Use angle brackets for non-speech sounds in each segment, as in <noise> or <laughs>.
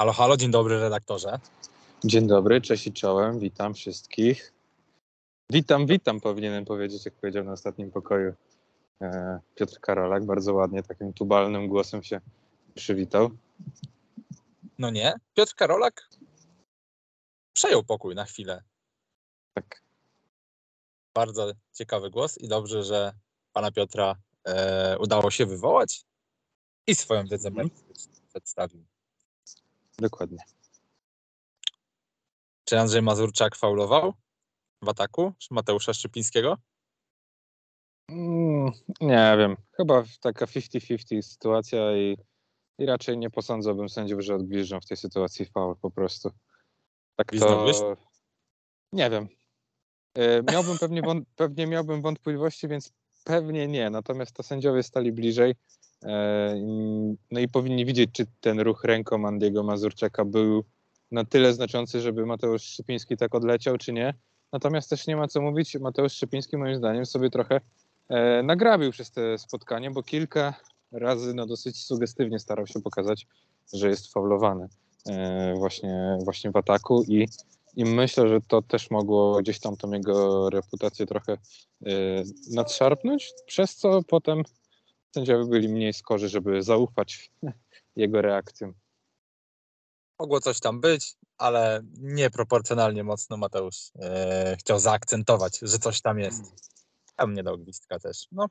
Halo, halo, dzień dobry redaktorze. Dzień dobry, cześć i czołem, witam wszystkich. Witam, witam powinienem powiedzieć, jak powiedział na ostatnim pokoju e, Piotr Karolak, bardzo ładnie, takim tubalnym głosem się przywitał. No nie, Piotr Karolak przejął pokój na chwilę. Tak, Bardzo ciekawy głos i dobrze, że pana Piotra e, udało się wywołać i swoją wiedzę merytoryczną przedstawił. Dokładnie. Czy Andrzej Mazurczak faulował w ataku Mateusza Szczypińskiego? Mm, nie wiem, chyba taka 50-50 sytuacja i, i raczej nie posądzałbym sędziów, że odbliżą w tej sytuacji faul po prostu. Tak to... Nie wiem. E, Miałbym pewnie, wąt- pewnie miałbym wątpliwości, więc pewnie nie. Natomiast to sędziowie stali bliżej. E, No i powinni widzieć, czy ten ruch ręką Andiego Mazurczaka był na tyle znaczący, żeby Mateusz Szypiński tak odleciał, czy nie. Natomiast też nie ma co mówić. Mateusz Szypiński moim zdaniem sobie trochę e, nagrabił przez te spotkanie, bo kilka razy no, dosyć sugestywnie starał się pokazać, że jest faulowany e, właśnie, właśnie w ataku i i myślę, że to też mogło gdzieś tam tą jego reputację trochę y, nadszarpnąć, przez co potem sędziowie byli mniej skorzy, żeby zaufać <laughs> jego reakcjom. Mogło coś tam być, ale nieproporcjonalnie mocno Mateusz e, chciał zaakcentować, że coś tam jest. Bym nie dał gwizdka też. No,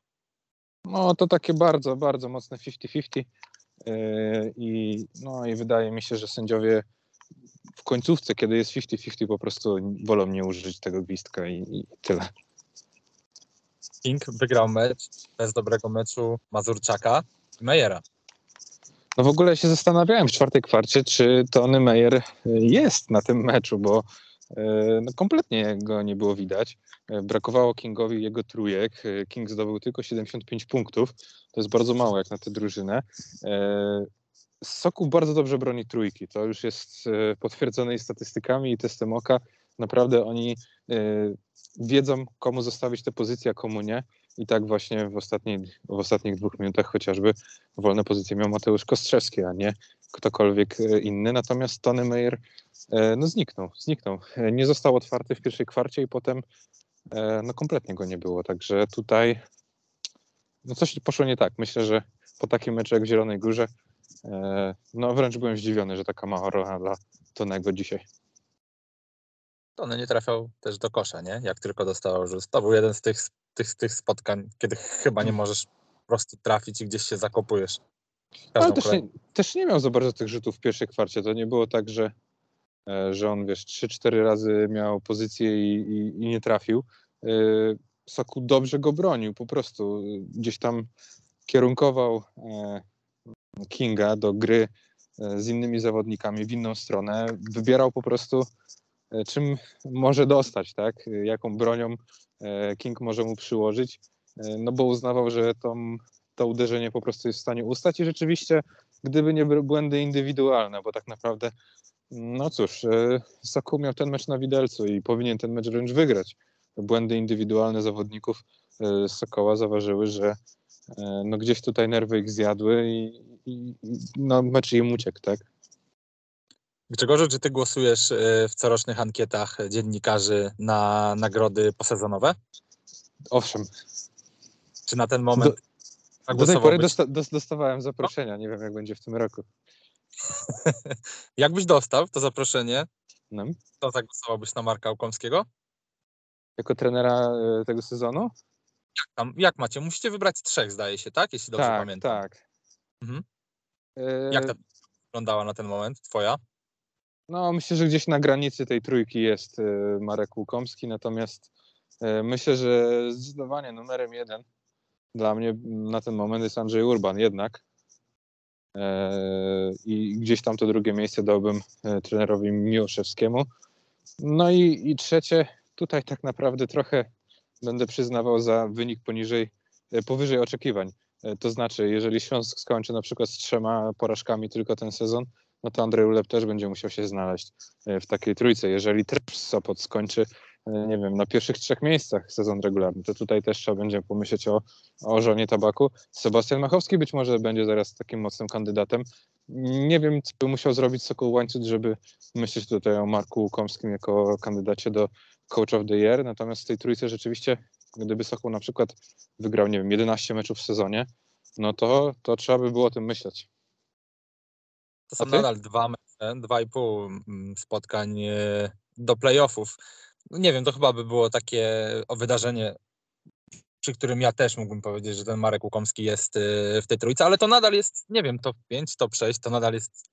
No to takie bardzo, bardzo mocne 50-50 y, i, no, i wydaje mi się, że sędziowie w końcówce, kiedy jest 50-50 po prostu wolą nie użyć tego gwizdka i, i tyle. King wygrał mecz bez dobrego meczu Mazurczaka i Mejera. No w ogóle się zastanawiałem w czwartej kwarcie, czy Tony Meyer jest na tym meczu, bo e, no kompletnie go nie było widać. E, Brakowało Kingowi jego trójek. King zdobył tylko 75 punktów. To jest bardzo mało jak na tę drużynę. Sokół bardzo dobrze broni trójki. To już jest potwierdzone i statystykami i testem oka. Naprawdę oni e, wiedzą, komu zostawić tę pozycję, a komu nie. I tak właśnie w, ostatniej, w ostatnich dwóch minutach chociażby wolne pozycje miał Mateusz Kostrzewski, a nie ktokolwiek e, inny. Natomiast Tony Meyer e, no zniknął, zniknął. Nie został otwarty w pierwszej kwarcie i potem no kompletnie go nie było. Także tutaj no coś poszło nie tak. Myślę, że po takim meczu jak w Zielonej Górze no wręcz byłem zdziwiony, że taka mała rola dla Tonego dzisiaj. To on nie trafiał też do kosza, nie? Jak tylko dostawał rzut. To był jeden z tych, tych, tych spotkań, kiedy chyba nie możesz po prostu trafić i gdzieś się zakopujesz. Ale też nie, też nie miał za bardzo tych rzutów w pierwszej kwarcie. To nie było tak, że, e, że on wiesz, 3-4 razy miał pozycję i, i, i nie trafił. E, Sokół dobrze go bronił, po prostu gdzieś tam kierunkował e, Kinga do gry z innymi zawodnikami w inną stronę. Wybierał po prostu czym może dostać, tak? E, Jaką bronią e, King może mu przyłożyć. E, No bo uznawał, że tą to uderzenie po prostu jest w stanie ustać i rzeczywiście, gdyby nie błędy indywidualne, bo tak naprawdę, no cóż, e, Sokół miał ten mecz na widelcu i powinien ten mecz wręcz wygrać. Błędy indywidualne zawodników e, Sokoła zaważyły, że e, no gdzieś tutaj nerwy ich zjadły i, i i, no mecz im uciekł, tak? Grzegorzu, czy ty głosujesz y, w corocznych ankietach dziennikarzy na nagrody posezonowe? Owszem, Czy na ten moment do tej pory dosta, dos, dostawałem zaproszenia, nie wiem jak będzie w tym roku. <laughs> Jakbyś dostał to zaproszenie, No. to zagłosowałbyś na Marka Łukomskiego? Jako trenera e, tego sezonu? Jak, tam, jak macie? Musicie wybrać trzech, zdaje się, tak? Jeśli dobrze tak, pamiętam. tak. Mhm. E, Jak ta wyglądała na ten moment, twoja? No, myślę, że gdzieś na granicy tej trójki jest e, Marek Łukomski, natomiast e, myślę, że zdecydowanie numerem jeden dla mnie na ten moment jest Andrzej Urban jednak. E, I gdzieś tam to drugie miejsce dałbym trenerowi Miłoszewskiemu. No i, i trzecie, tutaj tak naprawdę trochę będę przyznawał za wynik poniżej, powyżej oczekiwań. To znaczy, jeżeli Śląsk skończy na przykład z trzema porażkami tylko ten sezon, no to Andrzej Ulep też będzie musiał się znaleźć e, w takiej trójce. Jeżeli też Sopot skończy, e, nie wiem, na pierwszych trzech miejscach sezon regularny, to tutaj też trzeba będzie pomyśleć o, o żonie tabaku. Sebastian Machowski być może będzie zaraz takim mocnym kandydatem. nie wiem, co by musiał zrobić Sokół Łańcut, żeby myśleć tutaj o Marku Łukomskim jako kandydacie do Coach of the Year, natomiast w tej trójce rzeczywiście, gdyby Sokół na przykład wygrał, nie wiem, 11 meczów w sezonie, no to, to trzeba by było o tym myśleć. To są nadal dwa mecze, dwa i pół mm, spotkań e, do playoffów. No nie wiem, to chyba by było takie wydarzenie, przy którym ja też mógłbym powiedzieć, że ten Marek Łukomski jest e, w tej trójce, ale to nadal jest, nie wiem, top 5, top 6, to nadal jest...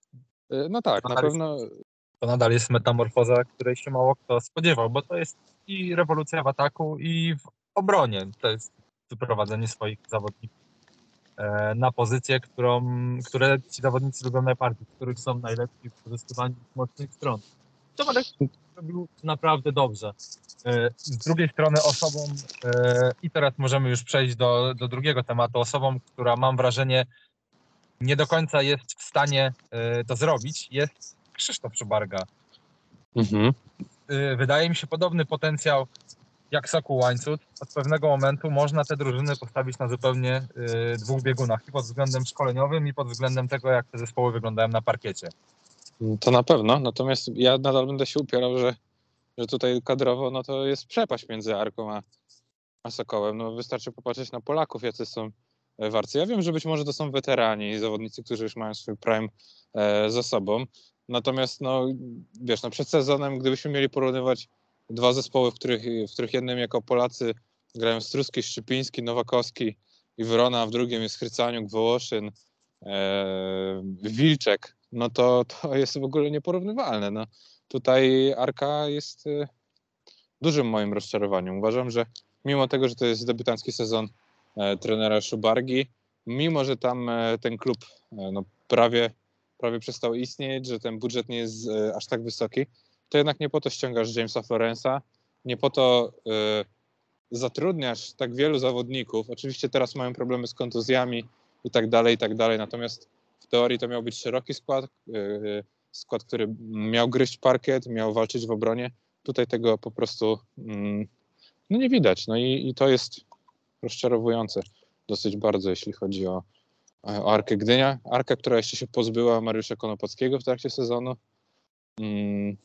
E, no tak, na pewno... Jest, to nadal jest metamorfoza, której się mało kto spodziewał, bo to jest i rewolucja w ataku, i w obronie. To jest wyprowadzenie swoich zawodników na pozycję, którą, które ci zawodnicy lubią najbardziej, w których są najlepsi w korzystywaniu z mocnych stron. To Marek robił naprawdę dobrze. E, z drugiej strony osobą, e, i teraz możemy już przejść do, do drugiego tematu, osobą, która mam wrażenie nie do końca jest w stanie to zrobić, jest Krzysztof Szubarga. Mhm. Wydaje mi się podobny potencjał jak Sokół Łańcut, od pewnego momentu można te drużyny postawić na zupełnie y, dwóch biegunach, i pod względem szkoleniowym, i pod względem tego, jak te zespoły wyglądają na parkiecie. To na pewno, natomiast ja nadal będę się upierał, że, że tutaj kadrowo no to jest przepaść między Arką a, a Sokołem. No wystarczy popatrzeć na Polaków, jacy są warcy. Ja wiem, że być może to są weterani, zawodnicy, którzy już mają swój prime e, za sobą. Natomiast, no, wiesz, no przed sezonem, gdybyśmy mieli porównywać dwa zespoły, w których, w których jednym jako Polacy grają Struski, Szczypiński, Nowakowski i Wrona, a w drugim jest Chrycaniuk, Wołoszyn, e, Wilczek, no to, to jest w ogóle nieporównywalne. No, tutaj Arka jest e, dużym moim rozczarowaniem. Uważam, że mimo tego, że to jest debiutancki sezon e, trenera Szubargi, mimo że tam e, ten klub e, no, prawie, prawie przestał istnieć, że ten budżet nie jest e, aż tak wysoki, to jednak nie po to ściągasz Jamesa Florensa, nie po to y, zatrudniasz tak wielu zawodników. Oczywiście teraz mają problemy z kontuzjami i tak dalej, i tak dalej, natomiast w teorii to miał być szeroki skład, y, skład, który miał gryźć parkiet, miał walczyć w obronie. Tutaj tego po prostu mm, no nie widać. No i, i to jest rozczarowujące dosyć bardzo, jeśli chodzi o, o Arkę Gdynia. Arka, która jeszcze się pozbyła Mariusza Konopockiego w trakcie sezonu. Mm,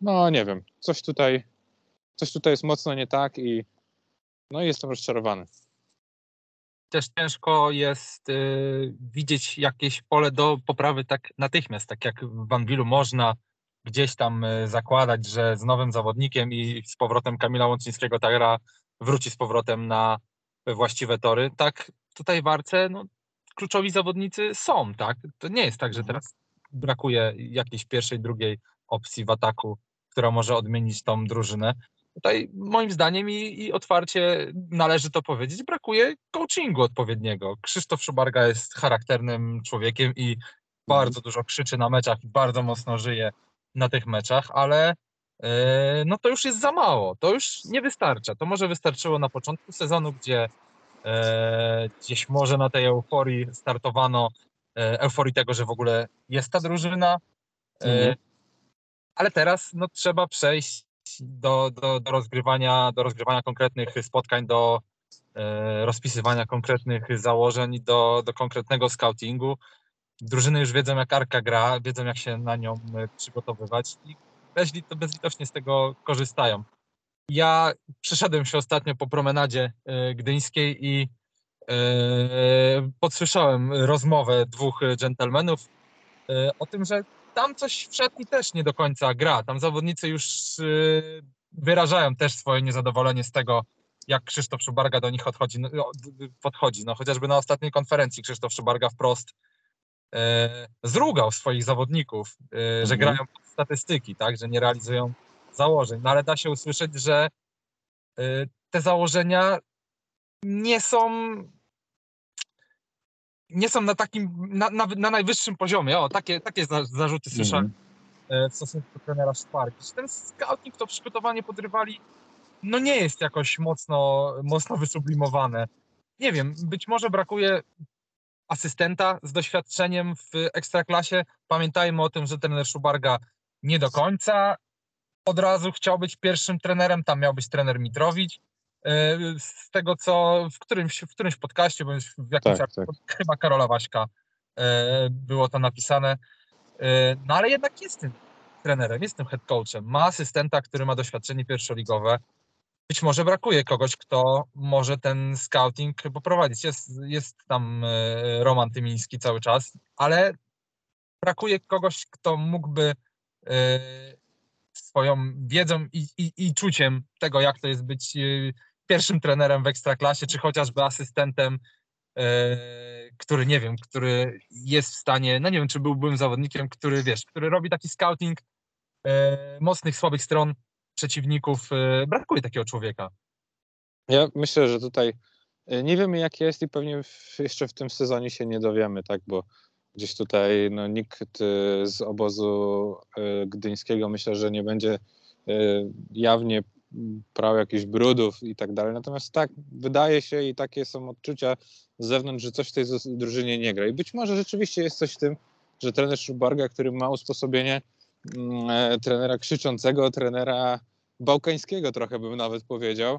no nie wiem, coś tutaj, coś tutaj jest mocno nie tak i no i jestem rozczarowany. Też ciężko jest y, widzieć jakieś pole do poprawy tak natychmiast, tak jak w Banwilu można gdzieś tam y, zakładać, że z nowym zawodnikiem i z powrotem Kamila Łączyńskiego ta gra wróci z powrotem na właściwe tory. Tak tutaj w Arce no, kluczowi zawodnicy są, tak? To nie jest tak, że mhm. teraz brakuje jakiejś pierwszej, drugiej opcji w ataku która może odmienić tą drużynę. Tutaj moim zdaniem i, i otwarcie należy to powiedzieć, brakuje coachingu odpowiedniego. Krzysztof Szubarga jest charakternym człowiekiem i bardzo dużo krzyczy na meczach i bardzo mocno żyje na tych meczach, ale yy, no to już jest za mało, to już nie wystarcza. To może wystarczyło na początku sezonu, gdzie yy, gdzieś może na tej euforii startowano, yy, euforii tego, że w ogóle jest ta drużyna, mhm ale teraz no, trzeba przejść do, do, do, rozgrywania, do rozgrywania konkretnych spotkań, do e, rozpisywania konkretnych założeń, do, do konkretnego scoutingu. Drużyny już wiedzą, jak Arka gra, wiedzą, jak się na nią e, przygotowywać i to bezlitośnie z tego korzystają. Ja przeszedłem się ostatnio po promenadzie e, gdyńskiej i e, podsłyszałem rozmowę dwóch dżentelmenów o tym, że tam coś w szatni też nie do końca gra. Tam zawodnicy już y, wyrażają też swoje niezadowolenie z tego, jak Krzysztof Szubarga do nich odchodzi, no, podchodzi. No, chociażby na ostatniej konferencji Krzysztof Szubarga wprost e, zrugał swoich zawodników, e, mhm. że grają pod statystyki, tak, że nie realizują założeń. No ale da się usłyszeć, że e, te założenia nie są nie są na takim, na, na, na najwyższym poziomie. O, takie, takie zarzuty słyszałem mm. w stosunku do trenera Sparki. Ten scouting, to przygotowanie podrywali, no nie jest jakoś mocno, mocno wysublimowane. Nie wiem, być może brakuje asystenta z doświadczeniem w ekstraklasie. Pamiętajmy o tym, że trener Szubarga nie do końca od razu chciał być pierwszym trenerem, tam miał być trener Mitrowicz. E, z tego, co w którymś, w którymś podcaście, bądź w jakimś tak, tak. chyba Karola Waśka było to napisane. No ale jednak jest tym trenerem, jest tym head coachem. Ma asystenta, który ma doświadczenie pierwszoligowe. Być może brakuje kogoś, kto może ten scouting poprowadzić. Jest, jest tam Roman Tymiński cały czas, ale brakuje kogoś, kto mógłby swoją wiedzą i, i, i czuciem tego, jak to jest być pierwszym trenerem w ekstraklasie, czy chociażby asystentem, e, który nie wiem, który jest w stanie, no nie wiem, czy byłbym zawodnikiem, który wiesz, który robi taki scouting e, mocnych, słabych stron przeciwników. E, brakuje takiego człowieka. Ja myślę, że tutaj nie wiemy jak jest i pewnie jeszcze w tym sezonie się nie dowiemy, tak, bo gdzieś tutaj no, nikt z obozu gdyńskiego myślę, że nie będzie jawnie prał jakichś brudów i tak dalej. Natomiast tak, wydaje się i takie są odczucia z zewnątrz, że coś w tej drużynie nie gra. I być może rzeczywiście jest coś w tym, że trener Szubarga, który ma usposobienie mm, e, trenera krzyczącego, trenera bałkańskiego trochę bym nawet powiedział.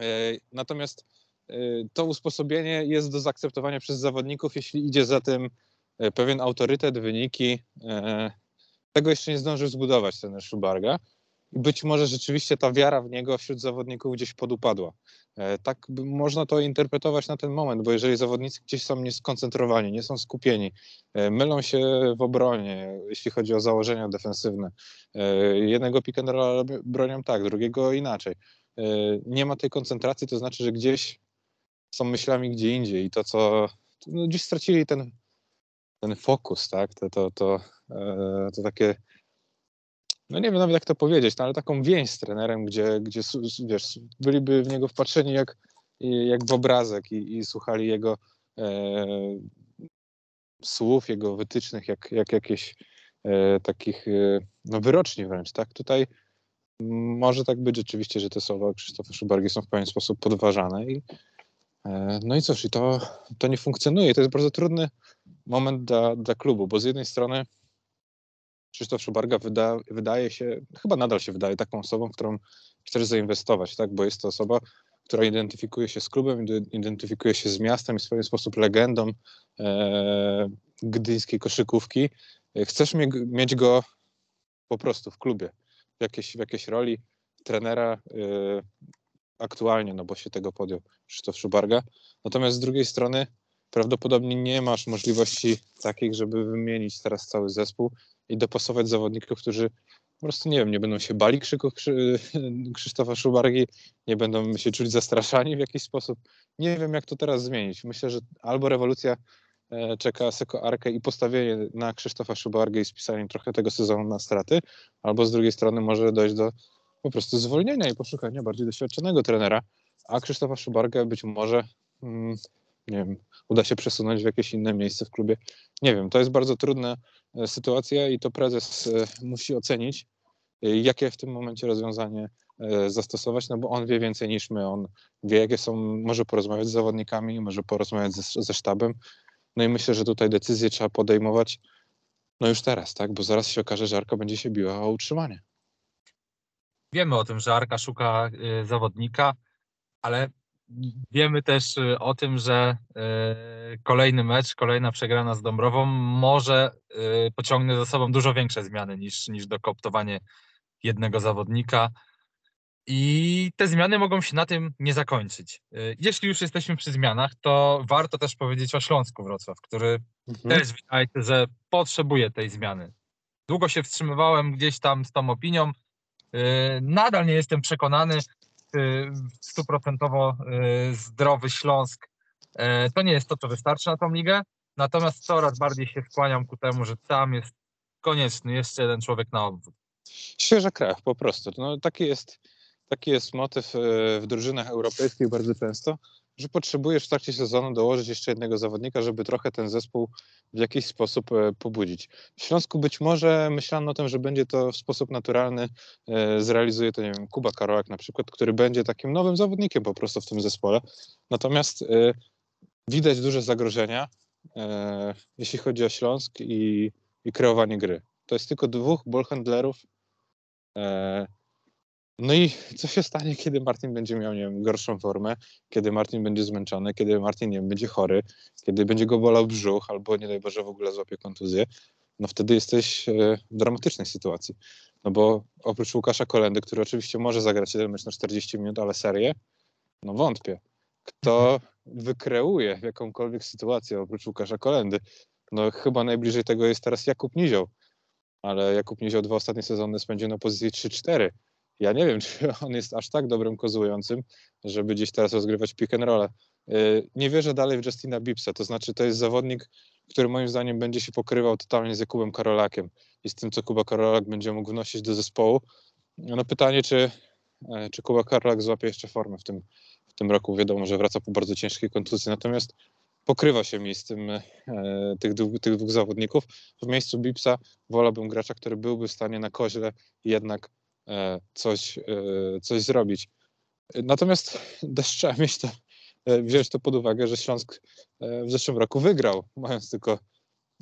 E, natomiast Y, to usposobienie jest do zaakceptowania przez zawodników, jeśli idzie za tym y, pewien autorytet, wyniki. Y, tego jeszcze nie zdążył zbudować ten Szubarga. I być może rzeczywiście ta wiara w niego wśród zawodników gdzieś podupadła. Tak można to interpretować na ten moment, bo jeżeli zawodnicy gdzieś są nieskoncentrowani, nie są skupieni, mylą się w obronie, jeśli chodzi o założenia defensywne. Jednego pick and bronią tak, drugiego inaczej. Nie ma tej koncentracji, to znaczy, że gdzieś są myślami gdzie indziej i to, co no, gdzieś stracili ten, ten fokus, tak, to, to, to, e, to takie, no nie wiem nawet jak to powiedzieć, no, ale taką więź z trenerem, gdzie, gdzie wiesz, byliby w niego wpatrzeni jak, jak w obrazek i, i słuchali jego e, słów, jego wytycznych, jak, jak jakieś e, takich e, no, wyroczni wręcz, tak, tutaj może tak być rzeczywiście, że te słowa Krzysztofa Szubargi są w pewien sposób podważane i E, no i cóż, i to, to nie funkcjonuje. To jest bardzo trudny moment dla, dla klubu, bo z jednej strony Krzysztof Szubarga wyda, wydaje się, chyba nadal się wydaje taką osobą, w którą chcesz zainwestować, tak? bo jest to osoba, która identyfikuje się z klubem, identyfikuje się z miastem i w swój sposób legendą e, gdyńskiej koszykówki. Chcesz mie mieć go po prostu w klubie, w jakiejś, w jakiejś roli trenera, e, aktualnie, no bo się tego podjął Krzysztof Szubarga. Natomiast z drugiej strony prawdopodobnie nie masz możliwości takich, żeby wymienić teraz cały zespół i dopasować zawodników, którzy po prostu, nie wiem, nie będą się bali krzyków <laughs> Krzysztofa Szubargi, nie będą się czuć zastraszani w jakiś sposób. Nie wiem, jak to teraz zmienić. Myślę, że albo rewolucja e, czeka Seko Arkę i postawienie na Krzysztofa Szubargę i spisanie trochę tego sezonu na straty, albo z drugiej strony może dojść do po prostu zwolnienia i poszukania bardziej doświadczonego trenera, a Krzysztofa Szubargę być może mm, nie wiem, uda się przesunąć w jakieś inne miejsce w klubie. Nie wiem, to jest bardzo trudna e, sytuacja i to prezes e, musi ocenić, e, jakie w tym momencie rozwiązanie zastosować, no bo on wie więcej niż my, on wie, jakie są, może porozmawiać z zawodnikami, może porozmawiać ze, ze sztabem, no i myślę, że tutaj decyzje trzeba podejmować no już teraz, tak, bo zaraz się okaże, że Arka będzie się biła o utrzymanie. Wiemy o tym, że Arka szuka zawodnika, ale wiemy też y, o tym, że y, kolejny mecz, kolejna przegrana z Dąbrową może pociągnie za sobą dużo większe zmiany niż, niż dokoptowanie jednego zawodnika. I te zmiany mogą się na tym nie zakończyć. Jeśli już jesteśmy przy zmianach, to warto też powiedzieć o Śląsku Wrocław, który mhm. też wydaje się, że potrzebuje tej zmiany. Długo się wstrzymywałem gdzieś tam z tą opinią, Y, nadal nie jestem przekonany, y, stuprocentowo y, zdrowy Śląsk to nie jest to, co wystarczy na tą ligę. Natomiast coraz bardziej się skłaniam ku temu, że tam jest konieczny jeszcze jeden człowiek na obwód. Świeża krew, po prostu. No, taki, jest, taki jest motyw w drużynach europejskich bardzo często że potrzebujesz w trakcie sezonu dołożyć jeszcze jednego zawodnika, żeby trochę ten zespół w jakiś sposób e, pobudzić. W Śląsku być może myślano o tym, że będzie to w sposób naturalny, e, zrealizuje to, nie wiem, Kuba Karołak na przykład, który będzie takim nowym zawodnikiem po prostu w tym zespole. Natomiast e, widać duże zagrożenia, jeśli chodzi o Śląsk i, i kreowanie gry. To jest tylko dwóch ballhandlerów, No i co się stanie, kiedy Martin będzie miał, nie wiem, gorszą formę, kiedy Martin będzie zmęczony, kiedy Martin, nie wiem, będzie chory, kiedy będzie go bolał brzuch, albo nie daj Boże w ogóle złapie kontuzję, no wtedy jesteś e, w dramatycznej sytuacji. No bo oprócz Łukasza Kolendy, który oczywiście może zagrać jeden mecz na 40 minut, ale serię, no wątpię. Kto wykreuje jakąkolwiek sytuację oprócz Łukasza Kolendy? No chyba najbliżej tego jest teraz Jakub Nizioł, ale Jakub Nizioł dwa ostatnie sezony spędził na pozycji 3-4 ja nie wiem, <laughs> czy on jest aż tak dobrym kozującym, żeby gdzieś teraz rozgrywać pick and roll. Y, nie wierzę dalej w Justina Bibsa, to znaczy to jest zawodnik, który moim zdaniem będzie się pokrywał totalnie z Jakubem Karolakiem i z tym, co Kuba Karolak będzie mógł wnosić do zespołu. No pytanie, czy, e, czy Kuba Karolak złapie jeszcze formę w tym, w tym roku. Wiadomo, że wraca po bardzo ciężkiej kontuzji, natomiast pokrywa się mi z tym, e, tych, dwóch, tych dwóch zawodników. W miejscu Bibsa wolałbym gracza, który byłby w stanie na koźle jednak coś, e, coś zrobić. Natomiast <laughs> też trzeba mieć to, e, wziąć to pod uwagę, że Śląsk w zeszłym roku wygrał, mając tylko,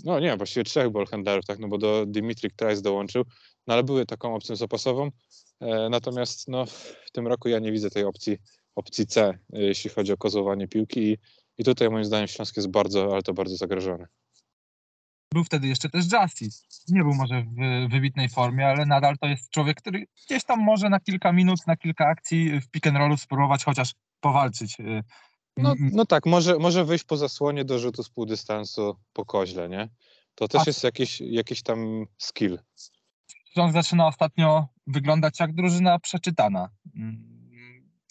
no nie właściwie trzech ballhandlerów, tak, no bo do Dimitri Trice dołączył, no ale były taką opcją zapasową, natomiast no w tym roku ja nie widzę tej opcji, opcji C, jeśli chodzi o kozowanie piłki i, i tutaj moim zdaniem Śląsk jest bardzo, ale to bardzo zagrożony. Był wtedy jeszcze też Justice. Nie był może w wybitnej formie, ale nadal to jest człowiek, który gdzieś tam może na kilka minut, na kilka akcji w pick and rollu spróbować chociaż powalczyć. Y, no, no tak, może, może wyjść po zasłonie do rzutu z pół dystansu po koźle, nie? To też A... jest jakiś, jakiś tam skill. On zaczyna ostatnio wyglądać jak drużyna przeczytana.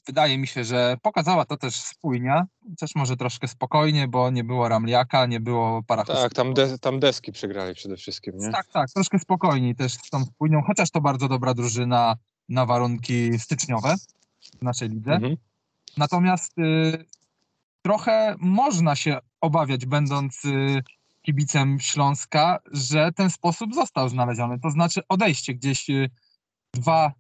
Wydaje mi się, że pokazała to też spójnia, też może troszkę spokojnie, bo nie było Ramliaka, nie było Parachowskiego. Tak, tam, de, tam deski przegrali przede wszystkim, nie? Tak, tak, troszkę spokojniej też z tą spójnią, chociaż to bardzo dobra drużyna na warunki styczniowe w naszej lidze. Mhm. Natomiast y, trochę można się obawiać, będąc y, kibicem Śląska, że ten sposób został znaleziony. To znaczy odejście gdzieś y, dwa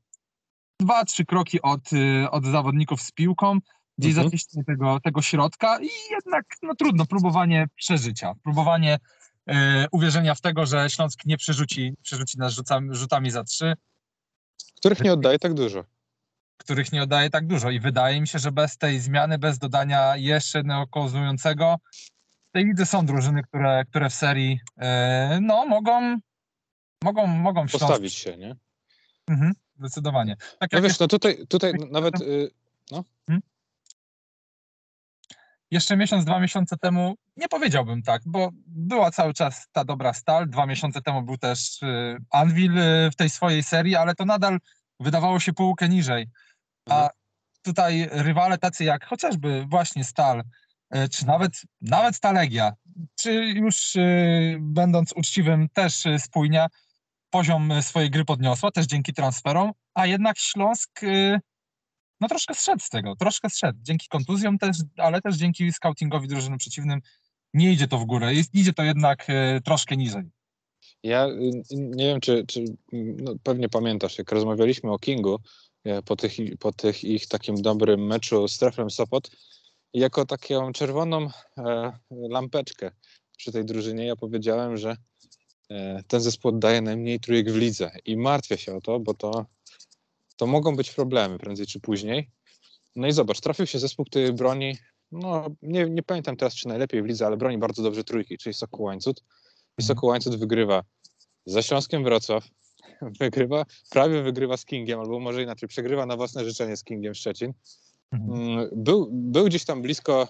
dwa, trzy kroki od, y, od zawodników z piłką, gdzieś mhm. zaciśnienie tego, tego środka i jednak no trudno, próbowanie przeżycia, próbowanie e, uwierzenia w tego, że Śląsk nie przerzuci, przerzuci nas rzutami, rzutami za trzy. Których nie oddaje tak dużo. Których nie oddaje tak dużo i wydaje mi się, że bez tej zmiany, bez dodania jeszcze jednego kozującego, w tej lidze są drużyny, które, które w serii e, no mogą mogą, mogą Śląsk... Postawić się, nie? Mhm zdecydowanie. Tak no wiesz, no tutaj, tutaj <laughs> nawet... Y, no. Hmm? Jeszcze miesiąc, dwa miesiące temu nie powiedziałbym tak, bo była cały czas ta dobra stal. Dwa miesiące temu był też y, Anvil y, w tej swojej serii, ale to nadal wydawało się półkę niżej. A mhm. tutaj rywale tacy jak chociażby właśnie Stal, czy nawet, nawet ta Legia, czy już będąc uczciwym też spójnia, poziom swojej gry podniosła, też dzięki transferom, a jednak Śląsk y, no troszkę zszedł z tego, troszkę zszedł. Dzięki kontuzjom też, ale też dzięki scoutingowi drużyny przeciwnym nie idzie to w górę, idzie to jednak y, troszkę niżej. Ja y, nie wiem, czy, czy no pewnie pamiętasz, jak rozmawialiśmy o Kingu po tych, po tych ich takim dobrym meczu z Treflem Sopot, jako taką czerwoną e, lampeczkę przy tej drużynie ja powiedziałem, że E, ten zespół oddaje najmniej trójek w lidze i martwię się o to, bo to, to mogą być problemy prędzej czy później. No i zobacz, trafił się zespół, który broni, no nie, nie pamiętam teraz czy najlepiej w lidze, ale broni bardzo dobrze trójki, czyli Sokół Łańcut. I. Sokół Łańcut wygrywa ze Śląskiem Wrocław, <laughs> wygrywa, prawie wygrywa z Kingiem, albo może inaczej, przegrywa na własne życzenie z Kingiem Szczecin. Mhm. Mm, był, był gdzieś tam blisko,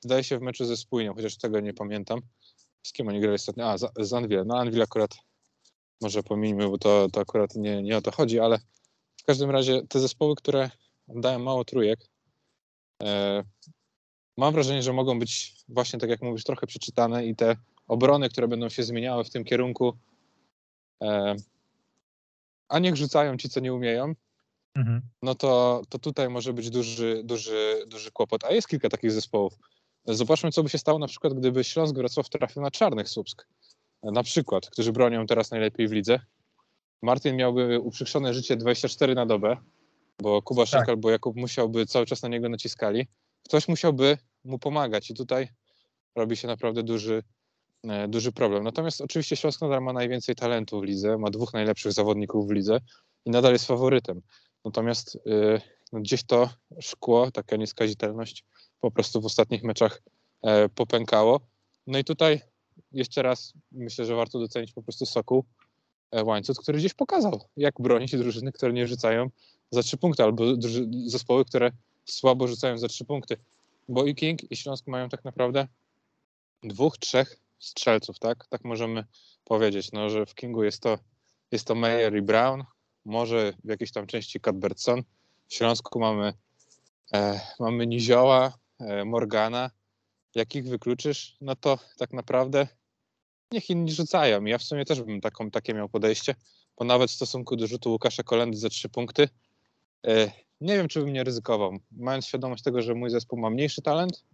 zdaje się, w meczu ze Spójnią, chociaż tego nie pamiętam. Z kim oni grali ostatnio? A, z, z Anvil. No Anvil akurat może pomijmy, bo to, to akurat nie, nie o to chodzi, ale w każdym razie te zespoły, które dają mało trójek, e, mam wrażenie, że mogą być właśnie, tak jak mówisz, trochę przeczytane i te obrony, które będą się zmieniały w tym kierunku, e, a niech rzucają ci, co nie umieją, mhm. no to, to tutaj może być duży, duży, duży kłopot. A jest kilka takich zespołów. Zobaczmy, co by się stało na przykład, gdyby Śląsk Wrocław trafił na czarnych Słupsk. Na przykład, którzy bronią teraz najlepiej w lidze. Martin miałby uprzykrzone życie 24 na dobę, bo Kuba Szyk tak. albo Jakub musiałby cały czas na niego naciskali. Ktoś musiałby mu pomagać i tutaj robi się naprawdę duży, e, duży problem. Natomiast oczywiście Śląsk nadal ma najwięcej talentu w lidze, ma dwóch najlepszych zawodników w lidze i nadal jest faworytem. Natomiast y, no gdzieś to szkło, taka nieskazitelność po prostu w ostatnich meczach e, popękało. No i tutaj jeszcze raz myślę, że warto docenić po prostu Sokół e, Łańcuch, który gdzieś pokazał, jak bronić drużyny, które nie rzucają za trzy punkty, albo zespoły, które słabo rzucają za trzy punkty. Bo i King, i Śląsk mają tak naprawdę dwóch, trzech strzelców, tak? Tak możemy powiedzieć, no, że w Kingu jest to, jest to Meyer i Brown, może w jakiejś tam części Cuthbertson. W Śląsku mamy, e, mamy Nizioła, Morgana. Jak ich wykluczysz, no to tak naprawdę niech inni rzucają. Ja w sumie też bym taką, takie miał podejście, bo nawet w stosunku do rzutu Łukasza Kolendy za trzy punkty, e, nie wiem, czy bym nie ryzykował. Mając świadomość tego, że mój zespół ma mniejszy talent,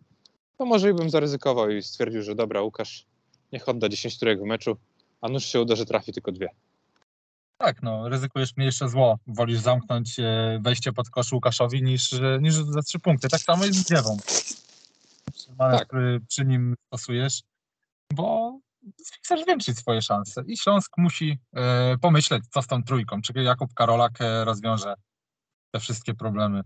to może i bym zaryzykował i stwierdził, że dobra, Łukasz, niech odda 10 którego meczu, a nuż się uda, że trafi tylko dwie. Tak, no, ryzykujesz mniejsze zło. Wolisz zamknąć e, wejście pod kosz Łukaszowi niż, e, niż za trzy punkty. Tak samo jest z Dziewą. Tak. który przy nim stosujesz, bo chcesz zwiększyć swoje szanse. I Śląsk musi e, pomyśleć, co z tą trójką. Czy Jakub Karolak rozwiąże te wszystkie problemy.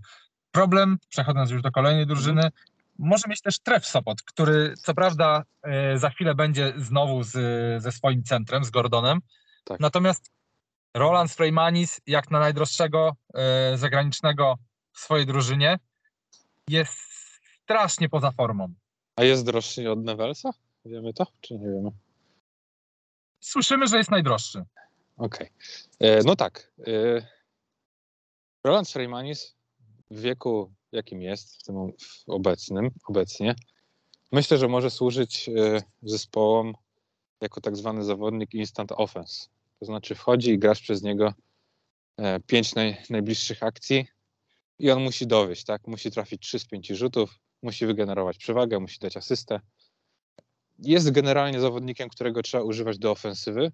Problem, przechodząc już do kolejnej drużyny, może mieć też Tref Sopot, który co prawda za chwilę będzie znowu z, ze swoim centrem, z Gordonem, tak. natomiast Roland Freymanis, jak na najdroższego e, zagranicznego w swojej drużynie, jest strasznie poza formą. A jest droższy od Nevelsa? Wiemy to, czy nie wiemy? Słyszymy, że jest najdroższy. Okej. Okay. E, no tak. E, Roland Freymanis w wieku, jakim jest, w tym obecnym, obecnie, myślę, że może służyć zespołom jako tak zwany zawodnik instant offense. To znaczy wchodzi i grasz przez niego e, pięć naj, najbliższych akcji i on musi dowieść, tak? Musi trafić 3 z 5 rzutów, musi wygenerować przewagę, musi dać asystę. Jest generalnie zawodnikiem, którego trzeba używać do ofensywy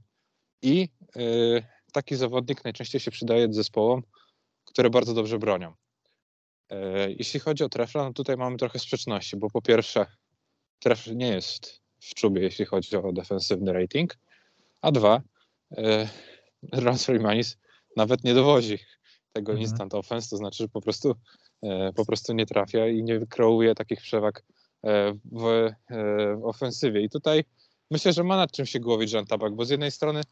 i yy, taki zawodnik najczęściej się przydaje zespołom, które bardzo dobrze bronią. Yy, jeśli chodzi o Trefla, no tutaj mamy trochę sprzeczności, bo po pierwsze Trefl nie jest w czubie, jeśli chodzi o defensywny rating, a dwa, e, Ransford Manis nawet nie dowozi tego mhm. instant offense, to znaczy, że po prostu, e, po prostu nie trafia i nie wykreuje takich przewag e, w, w ofensywie. I tutaj myślę, że ma nad czym się głowić Jean Tabak, bo z jednej strony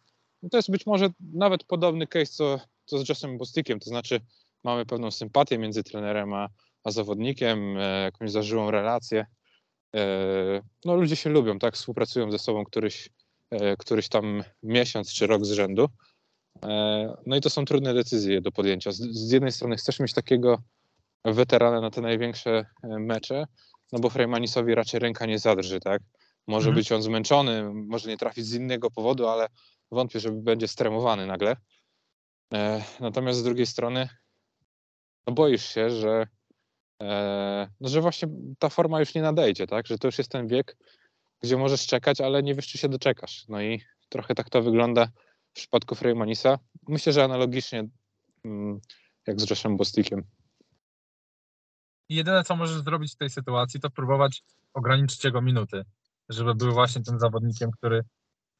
to jest być może nawet podobny case co, co z Josem Bostikiem, to znaczy mamy pewną sympatię między trenerem a, a zawodnikiem, jakąś zażyłą relację. No ludzie się lubią, tak, współpracują ze sobą któryś, E, któryś tam miesiąc czy rok z rzędu. E, no i to są trudne decyzje do podjęcia. Z, z jednej strony chcesz mieć takiego weterana na te największe e, mecze, no bo Freymanisowi raczej ręka nie zadrży, tak? Może mhm. być on zmęczony, może nie trafić z innego powodu, ale wątpię, żeby będzie stremowany nagle. Natomiast z drugiej strony no boisz się, że, no, że właśnie ta forma już nie nadejdzie, tak? Że to już jest ten wiek, gdzie możesz czekać, ale nie wiesz, czy się doczekasz. No i trochę tak to wygląda w przypadku Freymanisa. Myślę, że analogicznie mm, jak z Joshem Bostikiem. Jedyne, co możesz zrobić w tej sytuacji, to próbować ograniczyć jego minuty, żeby był właśnie tym zawodnikiem, który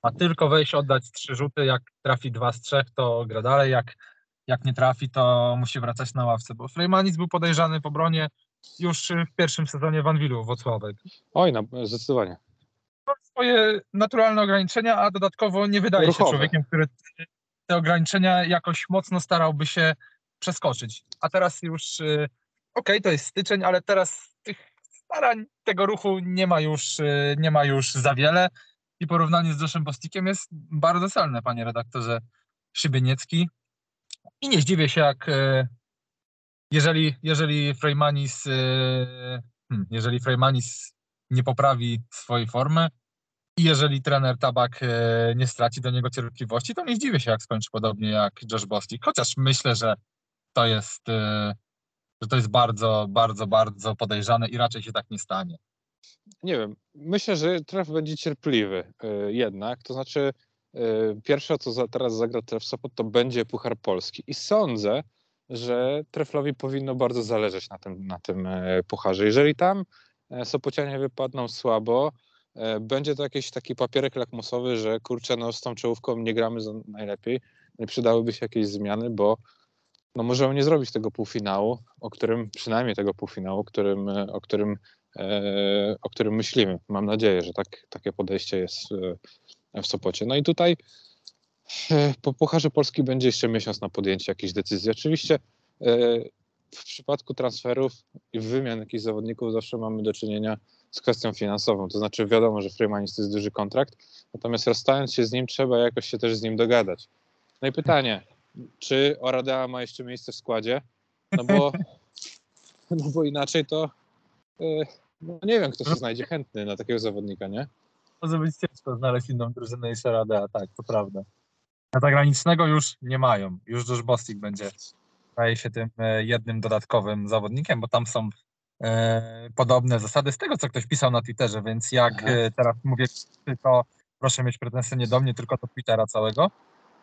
ma tylko wejść, oddać trzy rzuty, jak trafi dwa z trzech, to gra dalej, jak, jak nie trafi, to musi wracać na ławce, bo Freymanis był podejrzany w obronie już w pierwszym sezonie Van Willu Włocławek. Oj, no, zdecydowanie swoje naturalne ograniczenia, a dodatkowo nie wydaje Ruchowe. się człowiekiem, który te ograniczenia jakoś mocno starałby się przeskoczyć. A teraz już, y, okej, okay, to jest styczeń, ale teraz tych starań, tego ruchu nie ma już, y, nie ma już za wiele i porównanie z Joszem Bostikiem jest bardzo celne, panie redaktorze Szybieniecki. I nie zdziwię się, jak y, jeżeli, jeżeli Freymanis hmm, jeżeli Freymanis nie poprawi swojej formy, i jeżeli trener Tabak e, nie straci do niego cierpliwości, to nie zdziwię się, jak skończy podobnie jak Josh Bostic. Chociaż myślę, że to jest, e, że to jest bardzo, bardzo, bardzo podejrzane i raczej się tak nie stanie. Nie wiem. Myślę, że tref będzie cierpliwy e, jednak. To znaczy, pierwsze, co teraz zagra tref Sopot, to będzie Puchar Polski. I sądzę, że treflowi powinno bardzo zależeć na tym, na tym pucharze. Jeżeli tam Sopocianie wypadną słabo, będzie to jakiś taki papierek lakmusowy, że kurczę, no z tą czołówką nie gramy najlepiej, nie przydałyby się jakieś zmiany, bo no możemy nie zrobić tego półfinału, o którym, przynajmniej tego półfinału, którym, o którym, o którym myślimy. Mam nadzieję, że tak, takie podejście jest w Sopocie. No i tutaj po Pucharze Polski będzie jeszcze miesiąc na podjęcie jakiejś decyzji. Oczywiście w przypadku transferów i wymian jakichś zawodników zawsze mamy do czynienia z kwestią finansową. To znaczy wiadomo, że Freemanis to jest duży kontrakt, natomiast rozstając się z nim trzeba jakoś się też z nim dogadać. No i pytanie, czy Oradea ma jeszcze miejsce w składzie? No bo, <laughs> no bo inaczej to e, no nie wiem, kto się znajdzie chętny na takiego zawodnika, nie? Może być ciężko znaleźć inną drużynę niż Oradea, tak, to prawda. A zagranicznego już nie mają. Już Josh Bostik będzie staje się tym e, jednym dodatkowym zawodnikiem, bo tam są podobne zasady z tego, co ktoś pisał na Twitterze, więc jak Aha. E, teraz mówię, to proszę mieć pretensje nie do mnie, tylko do Twittera całego.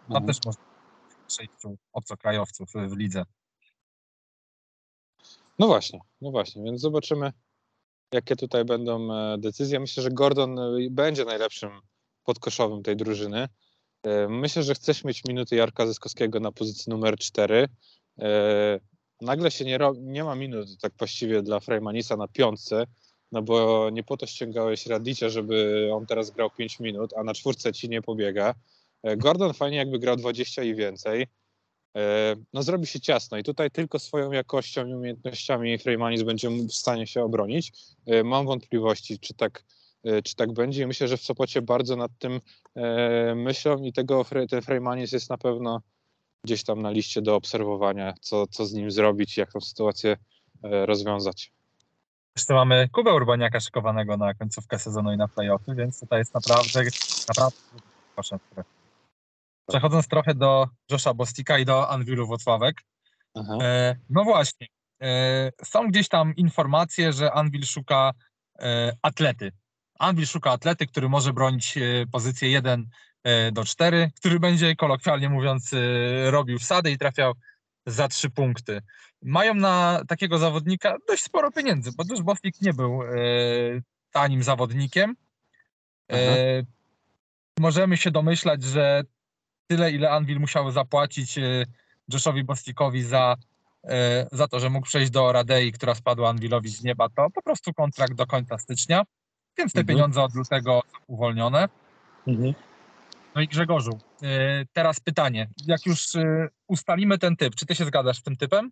Tam mhm. też można sześciu obcokrajowców w lidze. No właśnie, no właśnie, więc zobaczymy, jakie tutaj będą decyzje. Myślę, że Gordon będzie najlepszym podkoszowym tej drużyny. Myślę, że chcesz mieć minuty Jarka Zyskowskiego na pozycji numer 4. E, nagle się nie, nie ma minut tak właściwie dla Freymanisa na piątce, no bo nie po to ściągałeś Radicia, żeby on teraz grał 5 minut, a na czwórce ci nie pobiega. E, Gordon fajnie jakby grał 20 i więcej. E, no zrobi się ciasno i tutaj tylko swoją jakością i umiejętnościami Freymanis będzie w stanie się obronić. Mam wątpliwości, czy tak, czy tak będzie i myślę, że w Sopocie bardzo nad tym myślą i tego ten Freymanis jest na pewno gdzieś tam na liście do obserwowania, co, co z nim zrobić, jak tą sytuację e, rozwiązać. Jeszcze mamy Kubę Urbaniaka szykowanego na końcówkę sezonu i na playoffy, więc tutaj jest naprawdę, naprawdę proszę. Przechodząc trochę do Josha Bostika i do Anwilu Włocławek. E, no właśnie, e, są gdzieś tam informacje, że Anwil szuka e, atlety. Anwil szuka atlety, który może bronić e, pozycję 1 E, do 4, który będzie kolokwialnie mówiąc e, robił wsady i trafiał za trzy punkty. Mają na takiego zawodnika dość sporo pieniędzy, bo też Bostik nie był e, tanim zawodnikiem. E, możemy się domyślać, że tyle, ile Anvil musiał zapłacić e, Joshowi Bostikowi za, e, za to, że mógł przejść do Radei, która spadła Anvilowi z nieba, to po prostu kontrakt do końca stycznia, więc te mhm. pieniądze od lutego uwolnione. Mhm. No i Grzegorzu, e, teraz pytanie. Jak już e, ustalimy ten typ, czy ty się zgadzasz z tym typem?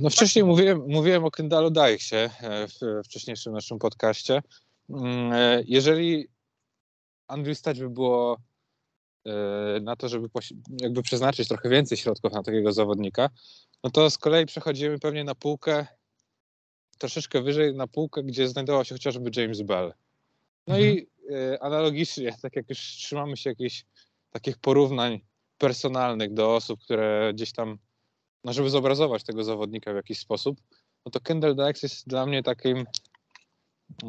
No wcześniej mówiłem, mówiłem o Kendalu Dajksie e, w wcześniejszym naszym podcaście. Mm, jeżeli Andrew stać by było na to, żeby jakby przeznaczyć trochę więcej środków na takiego zawodnika, no to z kolei przechodzimy pewnie na półkę troszeczkę wyżej, na półkę, gdzie znajdował się chociażby James Bell. No mhm. i analogicznie, <laughs> tak jak już trzymamy się jakichś takich porównań personalnych do osób, które gdzieś tam, no żeby zobrazować tego zawodnika w jakiś sposób, no to Kendall Dax jest dla mnie takim,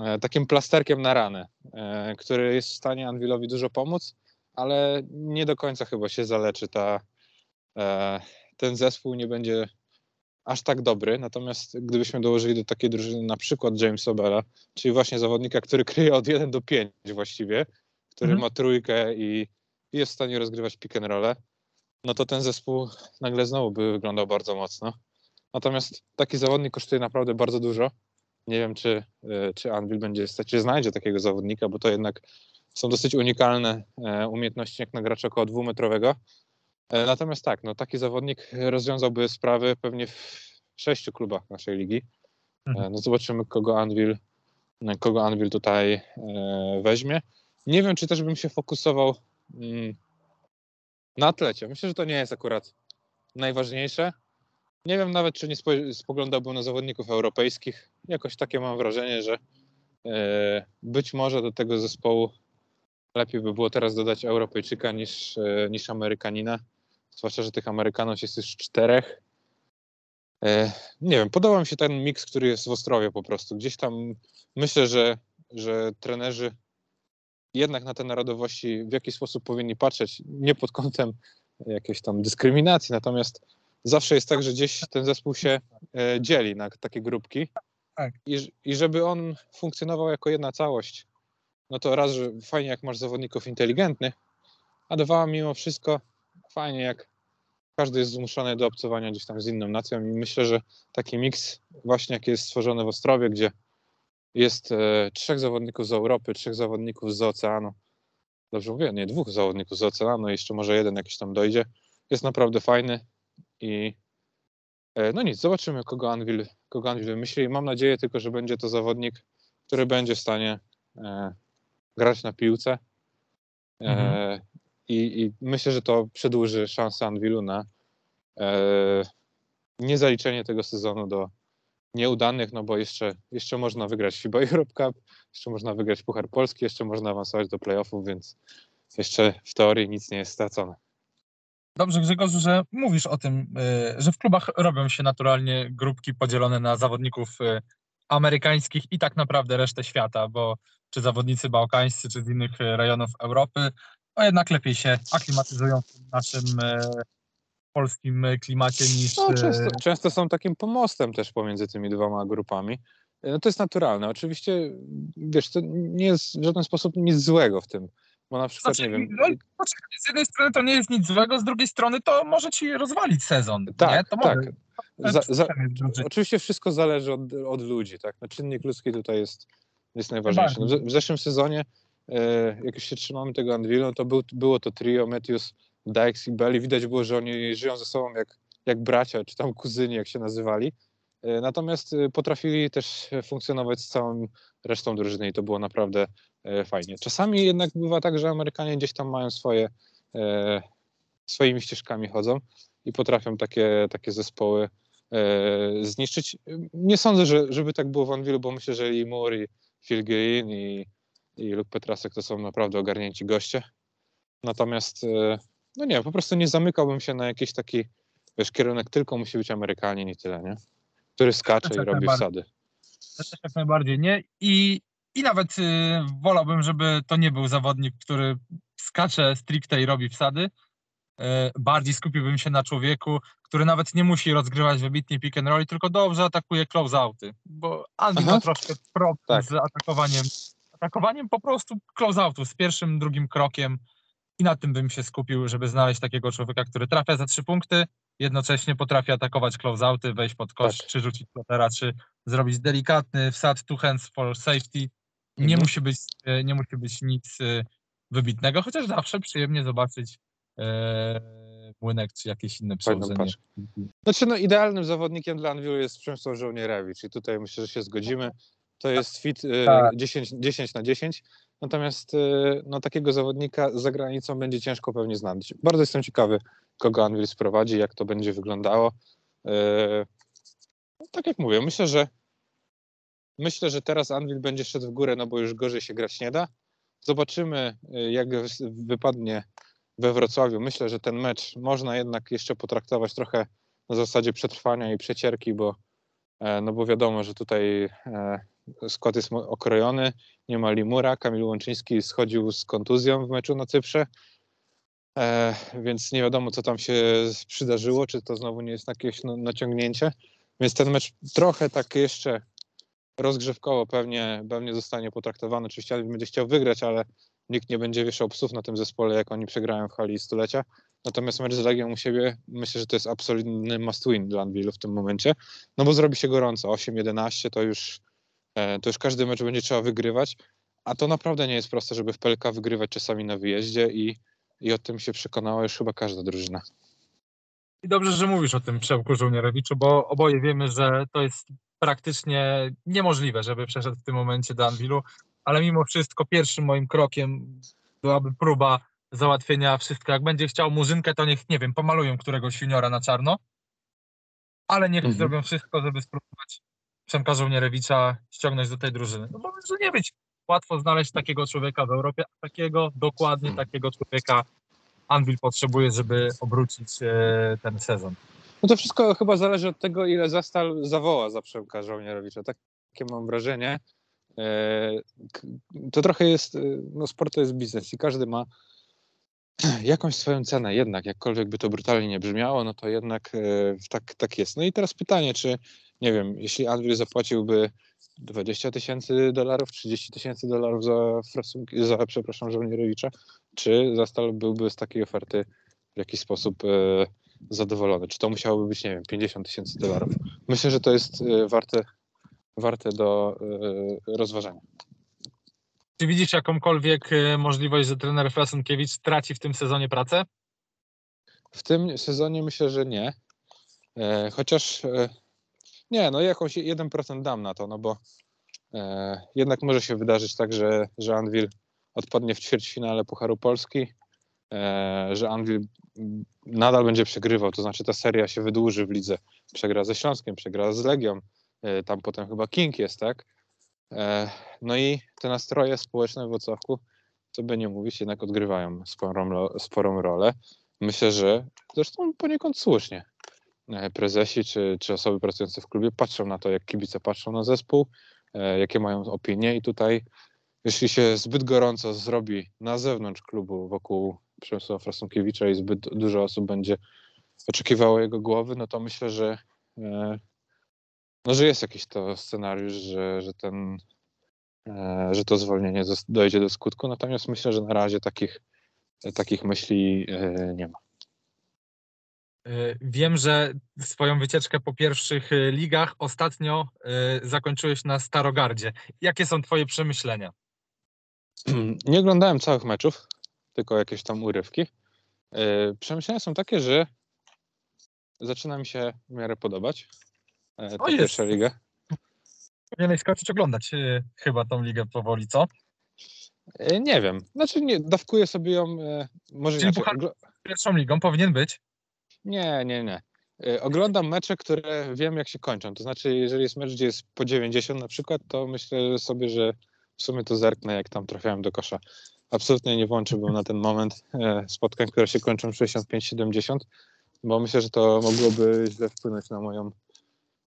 e, takim plasterkiem na ranę, e, który jest w stanie Anwilowi dużo pomóc, ale nie do końca chyba się zaleczy ta, ten zespół nie będzie aż tak dobry, natomiast gdybyśmy dołożyli do takiej drużyny na przykład Jamesa Bella, czyli właśnie zawodnika, który <laughs> kryje od 1 do 5 właściwie, który mhm. ma trójkę i, jest w stanie rozgrywać pick and roll, no to ten zespół nagle znowu by wyglądał bardzo mocno. Natomiast taki zawodnik kosztuje naprawdę bardzo dużo. Nie wiem, czy, e, czy Anvil będzie stać, czy znajdzie takiego zawodnika, bo to jednak są dosyć unikalne e, umiejętności jak na gracza około dwumetrowego. E, natomiast tak, no, taki zawodnik rozwiązałby sprawy pewnie w sześciu klubach naszej ligi. E, mhm. No zobaczymy, kogo Anvil, kogo Anvil tutaj e, weźmie. Nie wiem, czy też bym się fokusował mm, na atlecie. Myślę, że to nie jest akurat najważniejsze. Nie wiem nawet, czy nie spoglądałbym na zawodników europejskich. Jakoś takie mam wrażenie, że być może do tego zespołu lepiej by było teraz dodać Europejczyka niż, niż Amerykanina. Zwłaszcza, że tych Amerykanów jest już czterech. E, nie wiem, podoba mi się ten miks, który jest w Ostrowie po prostu. Gdzieś tam myślę, że, że trenerzy jednak na te narodowości w jakiś sposób powinni patrzeć, nie pod kątem jakiejś tam dyskryminacji, natomiast zawsze jest tak, że gdzieś ten zespół się e, dzieli na takie grupki tak. i, i żeby on funkcjonował jako jedna całość, no to raz, że fajnie jak masz zawodników inteligentnych, a dwa, mimo wszystko fajnie, jak każdy jest zmuszony do obcowania gdzieś tam z inną nacją i myślę, że taki miks właśnie jaki jest stworzony w Ostrowie, gdzie jest e, trzech zawodników z Europy, trzech zawodników z oceanu, dobrze mówię, nie, dwóch zawodników z oceanu, jeszcze może jeden jakiś tam dojdzie, jest naprawdę fajny i e, no nic, zobaczymy kogo Anvil, kogo Anvil wymyśli. Mam nadzieję tylko, że będzie to zawodnik, który będzie w stanie e, grać na piłce. E, mhm. I, I, myślę, że to przedłuży szansę Anvilu na e, niezaliczenie tego sezonu do nieudanych, no bo jeszcze, jeszcze można wygrać FIBA Europe Cup, jeszcze można wygrać Puchar Polski, jeszcze można awansować do playoffów, więc jeszcze w teorii nic nie jest stracone. Dobrze, Grzegorzu, że mówisz o tym, y, że w klubach robią się naturalnie grupki podzielone na zawodników y, amerykańskich i tak naprawdę resztę świata, bo czy zawodnicy bałkańscy, czy z innych y, rejonów Europy, to jednak lepiej się aklimatyzują w naszym polskim klimacie niż... No, często, często są takim pomostem też pomiędzy tymi dwoma grupami. No to jest naturalne. Oczywiście, wiesz, to nie jest w żaden sposób nic złego w tym bo na przykład, znaczy, nie wiem... No, z jednej strony to nie jest nic złego, z drugiej strony to może ci rozwalić sezon. Tak, nie? To tak. Za, za, oczywiście wszystko zależy od, od ludzi, tak? No, czynnik ludzki tutaj jest, jest najważniejszy. No, w, w zeszłym sezonie, e, jak już się trzymamy tego no to był, było to trio Matthews, Dykes i Belly. Widać było, że oni żyją ze sobą jak, jak bracia, czy tam kuzyni, jak się nazywali. E, natomiast e, potrafili też funkcjonować z całą resztą drużyny i to było naprawdę e, fajnie. Czasami jednak bywa tak, że Amerykanie gdzieś tam mają swoje, swoimi ścieżkami chodzą i potrafią takie, takie zespoły zniszczyć. Nie sądzę, że, żeby tak było w Anwilu, bo myślę, że i Moore, i Phil Green, i, i Luke Petrasek to są naprawdę ogarnięci goście. Natomiast, no nie, po prostu nie zamykałbym się na jakiś taki, wiesz, kierunek tylko musi być Amerykanin i tyle, nie? który skacze i robi wsady. Też jak najbardziej, nie? I, i nawet y, wolałbym, żeby to nie był zawodnik, który skacze stricte i robi wsady. Y, bardziej skupiłbym się na człowieku, który nawet nie musi rozgrywać wybitnie pick and roll, tylko dobrze atakuje close-outy, bo Andy ma troszkę problem tak. z atakowaniem, atakowaniem po prostu close-outu, z pierwszym, drugim krokiem i na tym bym się skupił, żeby znaleźć takiego człowieka, który trafia za trzy punkty, jednocześnie potrafi atakować close-outy, wejść pod kosz, tak. czy rzucić flotera, czy zrobić delikatny wsad two hands for safety. Nie, mhm. musi, być, e, nie musi być nic e, wybitnego, chociaż zawsze przyjemnie zobaczyć e, młynek czy jakieś inne przełożenie. Znaczy no, idealnym zawodnikiem dla Anwilu jest Przemysław Żołnierewicz i tutaj myślę, że się zgodzimy. To jest fit tak. 10, 10 na 10. Natomiast no, takiego zawodnika za granicą będzie ciężko pewnie znaleźć. Bardzo jestem ciekawy, kogo Anvil sprowadzi, jak to będzie wyglądało. E, no, tak jak mówię, myślę, że myślę, że teraz Anvil będzie szedł w górę, no bo już gorzej się grać nie da. Zobaczymy, e, jak wypadnie we Wrocławiu. Myślę, że ten mecz można jednak jeszcze potraktować trochę na zasadzie przetrwania i przecierki, bo, e, no bo wiadomo, że tutaj skład jest okrojony, nie ma Limura, Kamil Łączyński schodził z kontuzją w meczu na Cyprze, E, więc nie wiadomo, co tam się przydarzyło, czy to znowu nie jest jakieś no, naciągnięcie. Więc ten mecz trochę tak jeszcze rozgrzewkowo pewnie, pewnie zostanie potraktowany. Oczywiście będzie chciał wygrać, ale nikt nie będzie wieszał psów na tym zespole, jak oni przegrają w hali stulecia. Natomiast mecz z Legią u siebie myślę, że to jest absolutny must win dla Anvilu w tym momencie, no bo zrobi się gorąco. 8-11 to już, to już każdy mecz będzie trzeba wygrywać, a to naprawdę nie jest proste, żeby w PLK wygrywać czasami na wyjeździe i i o tym się przekonała już chyba każda drużyna. I dobrze, że mówisz o tym Przemku Żołnierowiczu, bo oboje wiemy, że to jest praktycznie niemożliwe, żeby przeszedł w tym momencie do Anwilu, ale mimo wszystko pierwszym moim krokiem byłaby próba załatwienia wszystkiego. Jak będzie chciał murzynkę, to niech, nie wiem, pomalują któregoś juniora na czarno, ale niech mhm. zrobią wszystko, żeby spróbować Przemka Żołnierewicza ściągnąć do tej drużyny. No bo może nie być łatwo znaleźć takiego człowieka w Europie, takiego, dokładnie takiego człowieka Anvil potrzebuje, żeby obrócić e, ten sezon. No to wszystko chyba zależy od tego, ile Zastal zawoła za Przemka Żołnierowicza. Takie mam wrażenie. E, to trochę jest, e, no sport to jest biznes i każdy ma <clears throat> jakąś swoją cenę jednak, jakkolwiek by to brutalnie nie brzmiało, no to jednak tak, tak jest. No i teraz pytanie, czy nie wiem, jeśli Anvil zapłaciłby 20 tysięcy dolarów, 30 tysięcy dolarów za, za przepraszam, Żołnierowicza, czy Zastal byłby z takiej oferty w jakiś sposób e, zadowolony. Czy to musiałoby być, nie wiem, 50 tysięcy dolarów. Myślę, że to jest e, warte, warte do e, rozważania. Czy widzisz jakąkolwiek e, możliwość, że trener Frasunkiewicz traci w tym sezonie pracę? W tym sezonie myślę, że nie. Chociaż nie, no jakąś 1% dam na to, no bo jednak może się wydarzyć tak, że, że Anvil odpadnie w ćwierćfinale Pucharu Polski, że Anvil nadal będzie przegrywał, to znaczy ta seria się wydłuży w lidze. Przegra ze Śląskiem, przegra z Legią, e, tam potem chyba King jest, tak? E, no i te nastroje społeczne w Wrocławku, co by nie mówić, jednak odgrywają sporą, sporą rolę. Myślę, że zresztą poniekąd słusznie e, prezesi czy, czy osoby pracujące w klubie patrzą na to, jak kibice patrzą na zespół, jakie mają opinie i tutaj jeśli się zbyt gorąco zrobi na zewnątrz klubu wokół Przemysława Frasunkiewicza i zbyt dużo osób będzie oczekiwało jego głowy, no to myślę, że, e, no, że jest jakiś to scenariusz, że, że, ten, e, że to zwolnienie dojdzie do skutku. Natomiast myślę, że na razie takich, takich myśli e, nie ma. Wiem, że swoją wycieczkę po pierwszych ligach ostatnio zakończyłeś na Starogardzie. Jakie są Twoje przemyślenia? Nie oglądałem całych meczów, tylko jakieś tam urywki. E, przemyślenia są takie, że zaczyna mi się w miarę podobać e, ta o pierwsza liga. Powinieneś skończyć oglądać e, chyba tą ligę powoli, co? Nie wiem. Znaczy nie, dawkuję sobie ją może Czyli inaczej. pierwszą ligą powinien być? Nie, nie, nie. Oglądam mecze, które wiem jak się kończą. To znaczy, jeżeli jest mecz, gdzie jest po 90 na przykład, to myślę sobie, że w sumie to zerknę, jak tam trafiałem do kosza absolutnie nie włączyłbym na ten moment e, spotkań, które się kończą 65-70, bo myślę, że to mogłoby źle wpłynąć na moją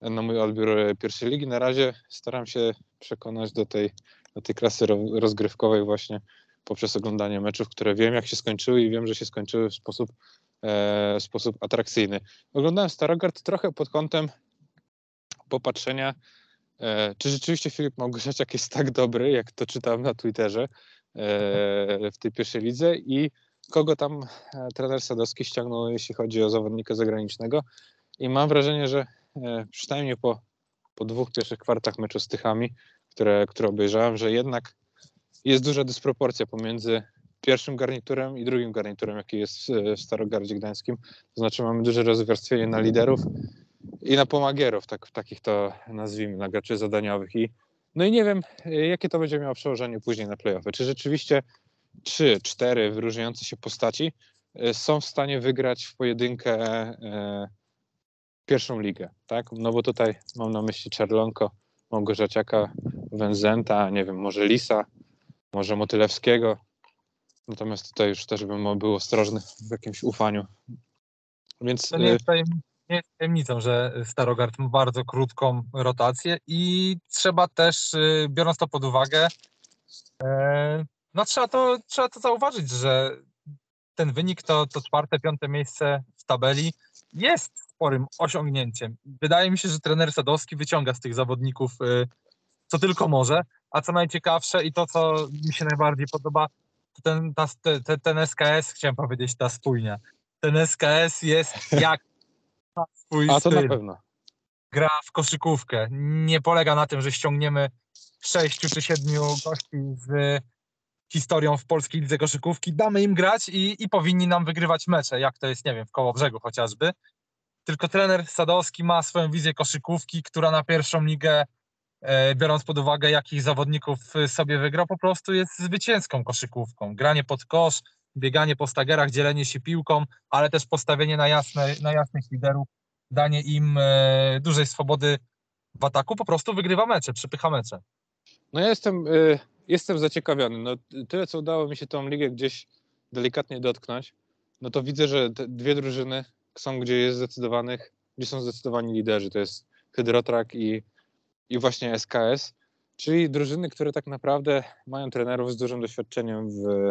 na mój odbiór pierwszej ligi. Na razie staram się przekonać do tej, do tej klasy rozgrywkowej właśnie poprzez oglądanie meczów, które wiem jak się skończyły i wiem, że się skończyły w sposób, e, sposób atrakcyjny. Oglądałem Starogard trochę pod kątem popatrzenia, e, czy rzeczywiście Filip Małgorzeciak jest tak dobry, jak to czytałem na Twitterze, E, w tej pierwszej lidze i kogo tam trener Sadowski ściągnął, jeśli chodzi o zawodnika zagranicznego. I mam wrażenie, że przynajmniej po, po dwóch pierwszych kwartach meczu z Tychami, które, które obejrzałem, że jednak jest duża dysproporcja pomiędzy pierwszym garniturem i drugim garniturem, jaki jest w Starogardzie Gdańskim. To znaczy mamy duże rozwarstwienie na liderów i na pomagierów, tak, takich to nazwijmy, na graczy zadaniowych. I no i nie wiem, jakie to będzie miało przełożenie później na playoffy. Czy rzeczywiście trzy, cztery wyróżniające się postaci e, są w stanie wygrać w pojedynkę e, pierwszą ligę, tak? No bo tutaj mam na myśli Czerlonko, Małgorzaciaka, Węzenta, nie wiem, może Lisa, może Motylewskiego. Natomiast tutaj już też bym był ostrożny w jakimś ufaniu. Więc, to nie jest nie jest tajemnicą, że Starogard ma bardzo krótką rotację i trzeba też, y, biorąc to pod uwagę, e, no trzeba to, trzeba to zauważyć, że ten wynik to, to czwarte, piąte miejsce w tabeli jest sporym osiągnięciem. Wydaje mi się, że trener Sadowski wyciąga z tych zawodników y, co tylko może, a co najciekawsze i to, co mi się najbardziej podoba, ten, ta, ten, ten SKS, chciałem powiedzieć, ta spójnia. Ten SKS jest <laughs> jak swój A to styl. na pewno. Gra w koszykówkę. Nie polega na tym, że ściągniemy sześciu czy siedmiu gości z historią w polskiej lidze koszykówki, damy im grać i, i powinni nam wygrywać mecze, jak to jest, nie wiem, w koło brzegu chociażby. Tylko trener Sadowski ma swoją wizję koszykówki, która na pierwszą ligę, biorąc pod uwagę, jakich zawodników sobie wygrał, po prostu jest zwycięską koszykówką. Granie pod kosz, bieganie po stagerach, dzielenie się piłką, ale też postawienie na, jasne, na jasnych liderów, danie im e, dużej swobody w ataku, po prostu wygrywa mecze, przypycha mecze. No ja jestem, y, jestem zaciekawiony. No, tyle, co udało mi się tą ligę gdzieś delikatnie dotknąć, no to widzę, że te dwie drużyny są, gdzie jest zdecydowanych, gdzie są zdecydowani liderzy. To jest Hydrotrak i, i właśnie SKS, czyli drużyny, które tak naprawdę mają trenerów z dużym doświadczeniem w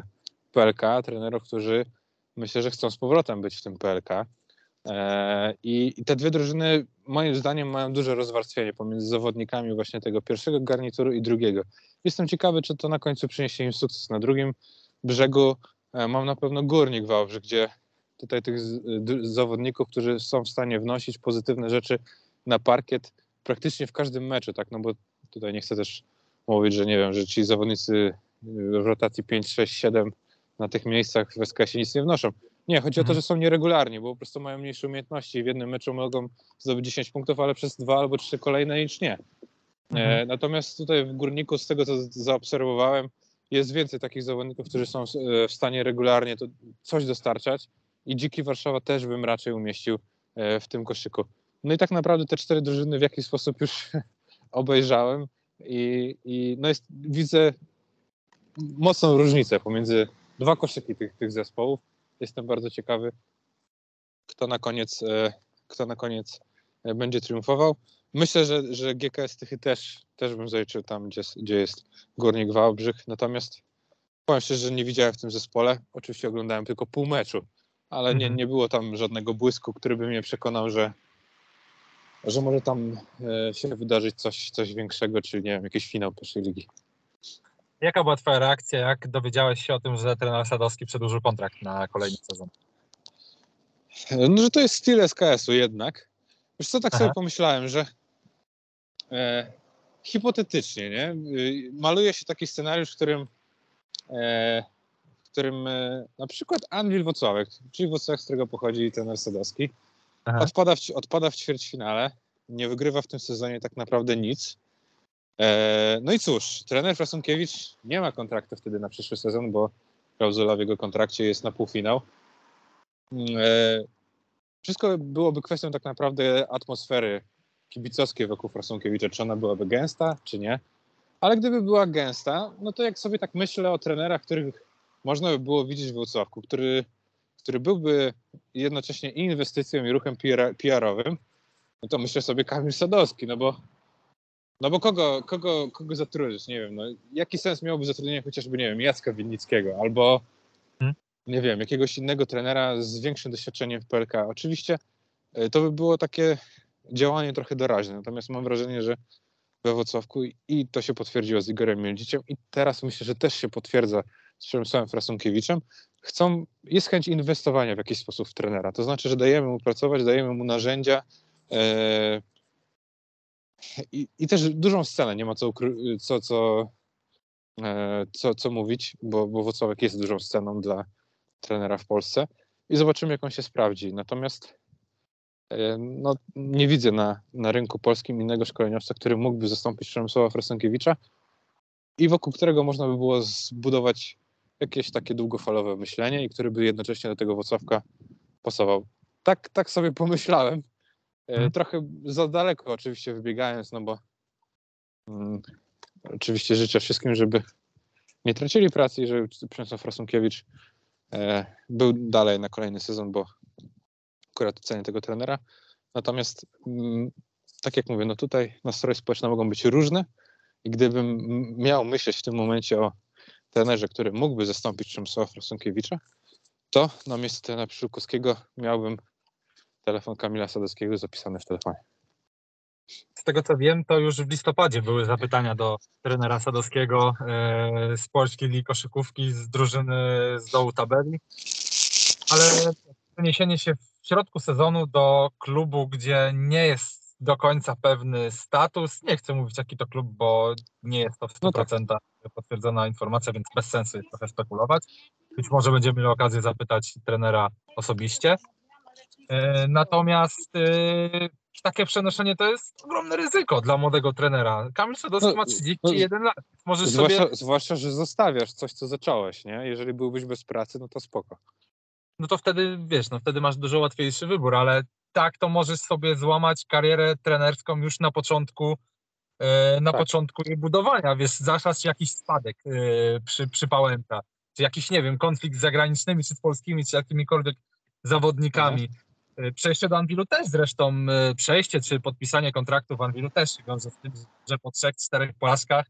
PLK, trenerów, którzy myślę, że chcą z powrotem być w tym PLK. E, I, te dwie drużyny moim zdaniem mają duże rozwarstwienie pomiędzy zawodnikami właśnie tego pierwszego garnituru i drugiego. Jestem ciekawy, czy to na końcu przyniesie im sukces. Na drugim brzegu e, mam na pewno Górnik Wałbrzych, gdzie tutaj tych zawodników, którzy są w stanie wnosić pozytywne rzeczy na parkiet praktycznie w każdym meczu, tak, no bo tutaj nie chcę też mówić, że nie wiem, że ci zawodnicy w rotacji 5, 6, 7 na tych miejscach w SKS nic nie wnoszą. Nie, chodzi o to, mhm. że są nieregularni, bo po prostu mają mniejsze umiejętności. W jednym meczu mogą zdobyć 10 punktów, ale przez dwa albo trzy kolejne nic nie. E, mhm. E, natomiast tutaj w Górniku, z tego co zaobserwowałem, jest więcej takich zawodników, którzy są w stanie regularnie to coś dostarczać i Dziki Warszawa też bym raczej umieścił e, w tym koszyku. No i tak naprawdę te cztery drużyny w jakiś sposób już <laughs> obejrzałem i, i no jest, widzę mocną różnicę pomiędzy dwa koszyki tych, tych zespołów. Jestem bardzo ciekawy, kto na koniec, e, kto na koniec e, będzie triumfował. Myślę, że, że GKS Tychy też, też bym zaliczył tam, gdzie, gdzie jest Górnik Wałbrzych, natomiast powiem szczerze, że nie widziałem w tym zespole. Oczywiście oglądałem tylko pół meczu, ale nie, mhm. nie było tam żadnego błysku, który by mnie przekonał, że, że może tam e, się wydarzyć coś, coś większego, czy nie wiem, jakiś finał pierwszej ligi. Jaka była twoja reakcja, jak dowiedziałeś się o tym, że trener Sadowski przedłużył kontrakt na kolejny sezon? No, że to jest styl SKS-u jednak. Wiesz co, tak Aha. sobie pomyślałem, że e, hipotetycznie, nie? Y, maluje się taki scenariusz, w którym e, w którym e, na przykład Anwil Wocławek, czyli Wocławek, z którego pochodzi trener Sadowski, odpada w, odpada w ćwierćfinale, nie wygrywa w tym sezonie tak naprawdę nic, E, no i cóż, trener Frasunkiewicz nie ma kontraktu wtedy na przyszły sezon, bo klauzula w jego kontrakcie jest na półfinał. Mm, e, wszystko byłoby kwestią tak naprawdę atmosfery kibicowskiej wokół Frasunkiewicza, czy ona byłaby gęsta, czy nie. Ale gdyby była gęsta, no to jak sobie tak myślę o trenerach, których można by było widzieć w Wrocławku, który, który byłby jednocześnie i inwestycją, i ruchem PR-owym, no to myślę sobie Kamil Sadowski, no bo no bo kogo, kogo, kogo zatrudnić? Nie wiem, no, jaki sens miałoby zatrudnienie chociażby, nie wiem, Jacka Winnickiego albo, hmm? nie wiem, jakiegoś innego trenera z większym doświadczeniem w PLK. Oczywiście e, to by było takie działanie trochę doraźne, natomiast mam wrażenie, że we Wrocławku i to się potwierdziło z Igorem Mieldziciem i teraz myślę, że też się potwierdza z Przemysławem Frasunkiewicz,em chcą, jest chęć inwestowania w jakiś sposób w trenera, to znaczy, że dajemy mu pracować, dajemy mu narzędzia, e, i, i też dużą scenę, nie ma co, co, co, e, co, co mówić, bo, bo Włocławek jest dużą sceną dla trenera w Polsce i zobaczymy, jak on się sprawdzi. Natomiast e, no, nie widzę na, na rynku polskim innego szkoleniowca, który mógłby zastąpić Przemysława Frasenkiewicza i wokół którego można by było zbudować jakieś takie długofalowe myślenie i który by jednocześnie do tego Włocławka pasował. Tak, tak sobie pomyślałem, Hmm. Trochę za daleko oczywiście wybiegając, no bo mm, oczywiście życzę wszystkim, żeby nie tracili pracy i żeby Przemysław Frasunkiewicz e, był dalej na kolejny sezon, bo akurat cenię tego trenera. Natomiast mm, tak jak mówię, no tutaj nastroje społeczne mogą być różne i gdybym miał myśleć w tym momencie o trenerze, który mógłby zastąpić Przemysława Frasunkiewicza, to na miejsce trenera Przyszukowskiego miałbym telefon Kamila Sadowskiego zapisany w telefonie. Z tego co wiem, to już w listopadzie były zapytania do trenera Sadowskiego e, z Polskiej Ligi Koszykówki, z drużyny z dołu tabeli, ale przeniesienie się w środku sezonu do klubu, gdzie nie jest do końca pewny status, nie chcę mówić jaki to klub, bo nie jest to w 100% no tak. potwierdzona informacja, więc bez sensu jest trochę spekulować. Być może będziemy mieli okazję zapytać trenera osobiście. E, natomiast e, takie przenoszenie to jest ogromne ryzyko dla młodego trenera. Kamil Sadowski no, ma 31 no, lat. Możesz zwłaszcza, sobie... zwłaszcza, że zostawiasz coś, co zacząłeś, nie? Jeżeli byłbyś bez pracy, no to spoko. No to wtedy, wiesz, no wtedy masz dużo łatwiejszy wybór, ale tak to możesz sobie złamać karierę trenerską już na początku e, na tak. początku jej budowania, wiesz, zaszłaś jakiś spadek przy, przy Pałęta, czy jakiś, nie wiem, konflikt z zagranicznymi, czy z polskimi, czy jakimikolwiek zawodnikami. Mhm. Przejście do Anwilu też zresztą, e, przejście czy podpisanie kontraktu w Anwilu też się wiąże z tym, że po trzech, czterech porażkach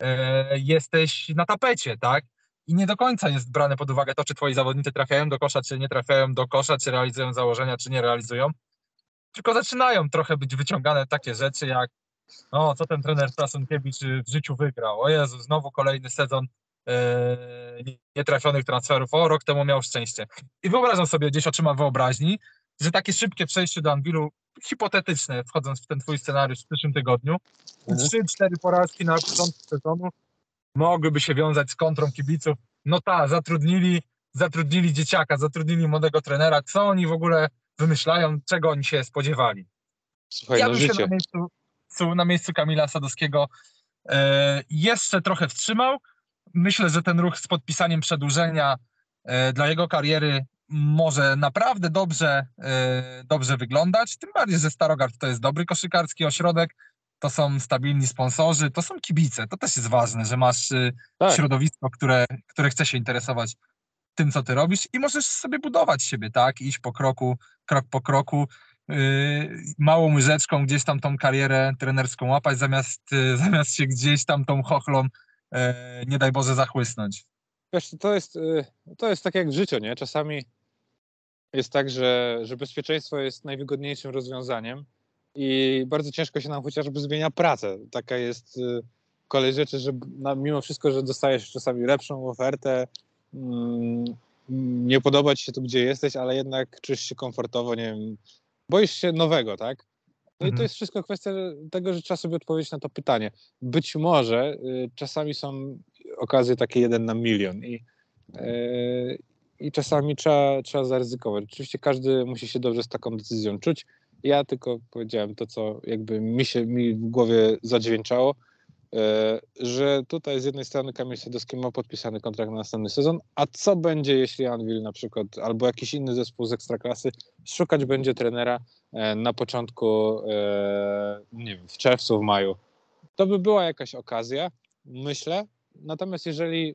e, jesteś na tapecie, tak? I nie do końca jest brane pod uwagę to, czy twoi zawodnicy trafiają do kosza, czy nie trafiają do kosza, czy realizują założenia, czy nie realizują. Tylko zaczynają trochę być wyciągane takie rzeczy jak o, co ten trener Strasunkiewicz w życiu wygrał. O Jezu, znowu kolejny sezon nietrafionych transferów. O, rok temu miał szczęście. I wyobrażam sobie gdzieś oczyma wyobraźni, że takie szybkie przejście do Anwilu, hipotetyczne, wchodząc w ten twój scenariusz w przyszłym tygodniu, mhm. trzy, cztery porażki na początku sezonu mogłyby się wiązać z kontrą kibiców. No tak, zatrudnili, zatrudnili dzieciaka, zatrudnili młodego trenera. Co oni w ogóle wymyślają, czego oni się spodziewali? Słuchaj, ja no bym życie. się na miejscu, na miejscu Kamila Sadowskiego e, jeszcze trochę wstrzymał. Myślę, że ten ruch z podpisaniem przedłużenia e, dla jego kariery może naprawdę dobrze, e, dobrze wyglądać. Tym bardziej, że Starogard to jest dobry koszykarski ośrodek, to są stabilni sponsorzy, to są kibice. To też jest ważne, że masz e, tak. środowisko, które, które chce się interesować tym, co ty robisz i możesz sobie budować siebie, tak? Iść po kroku, krok po kroku, yy, małą łyżeczką gdzieś tam tą karierę trenerską łapać, zamiast, yy, <laughs> zamiast się gdzieś tam tą chochlą, yy, nie daj Boże, zachłysnąć. Wiesz, to jest, yy, to jest tak jak w życiu, nie? Czasami jest tak, że, że bezpieczeństwo jest najwygodniejszym rozwiązaniem i bardzo ciężko się nam chociażby zmienia pracę. Taka jest yy, kolej rzeczy, że mimo wszystko, że dostajesz czasami lepszą ofertę, Mm, nie podoba ci się tu, gdzie jesteś, ale jednak czujesz się komfortowo, nie wiem, boisz się nowego, tak? No mhm. i to mhm. jest wszystko kwestia tego, że trzeba sobie odpowiedzieć na to pytanie. Być może y, czasami są okazje takie jeden na milion i, y, i czasami trzeba, trzeba zaryzykować. Oczywiście każdy musi się dobrze z taką decyzją czuć. Ja tylko powiedziałem to, co jakby mi się mi w głowie zadźwięczało, E, że tutaj z jednej strony Kamil Sadowski ma podpisany kontrakt na następny sezon, a co będzie, jeśli Anvil na przykład albo jakiś inny zespół z Ekstraklasy szukać będzie trenera e, na początku, e, nie wiem, w czerwcu, w maju. To by była jakaś okazja, myślę. Natomiast jeżeli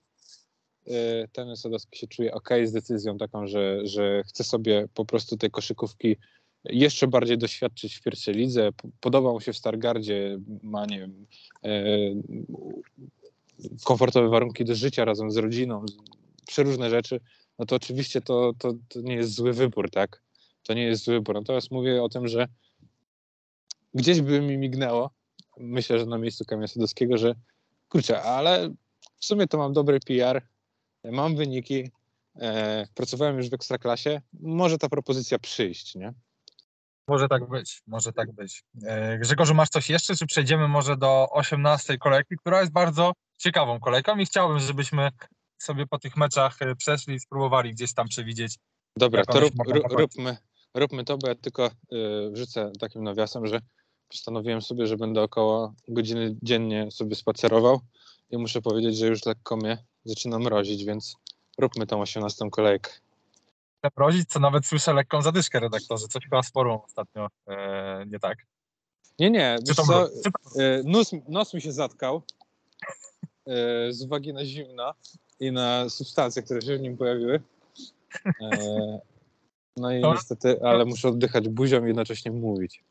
ten Sadowski się czuje ok z decyzją taką, że, że chce sobie po prostu tej koszykówki jeszcze bardziej doświadczyć w pierwszej lidze. Podoba mu się w Stargardzie, ma nie wiem, e, komfortowe warunki do życia razem z rodziną, przeróżne rzeczy, no to oczywiście to, to, to nie jest zły wybór, tak? To nie jest zły wybór. Natomiast mówię o tym, że gdzieś by mi mignęło, myślę, że na miejscu Kamila Sadowskiego, że kurczę, ale w sumie to mam dobry PR, mam wyniki, e, pracowałem już w Ekstraklasie, może ta propozycja przyjść, nie? Może tak być, może tak być. E, Grzegorzu, masz coś jeszcze, czy przejdziemy może do 18 kolejki, która jest bardzo ciekawą kolejką i chciałbym, żebyśmy sobie po tych meczach e, przeszli i spróbowali gdzieś tam przewidzieć. Dobra, to rób, rób, róbmy, róbmy to, bo ja tylko y, wrzucę takim nawiasem, że postanowiłem sobie, że będę około godziny dziennie sobie spacerował i muszę powiedzieć, że już lekko mnie zaczyna mrozić, więc róbmy tą 18 kolejkę przeprowadzić, co nawet słyszę lekką zadyszkę redaktorze. Coś chyba z formą ostatnio e, nie tak. Nie, nie. Czy to co, e, nos, nos mi się zatkał e, z uwagi na zimno i na substancje, które się w nim pojawiły. E, no i to, niestety, ale muszę oddychać buzią i jednocześnie mówić.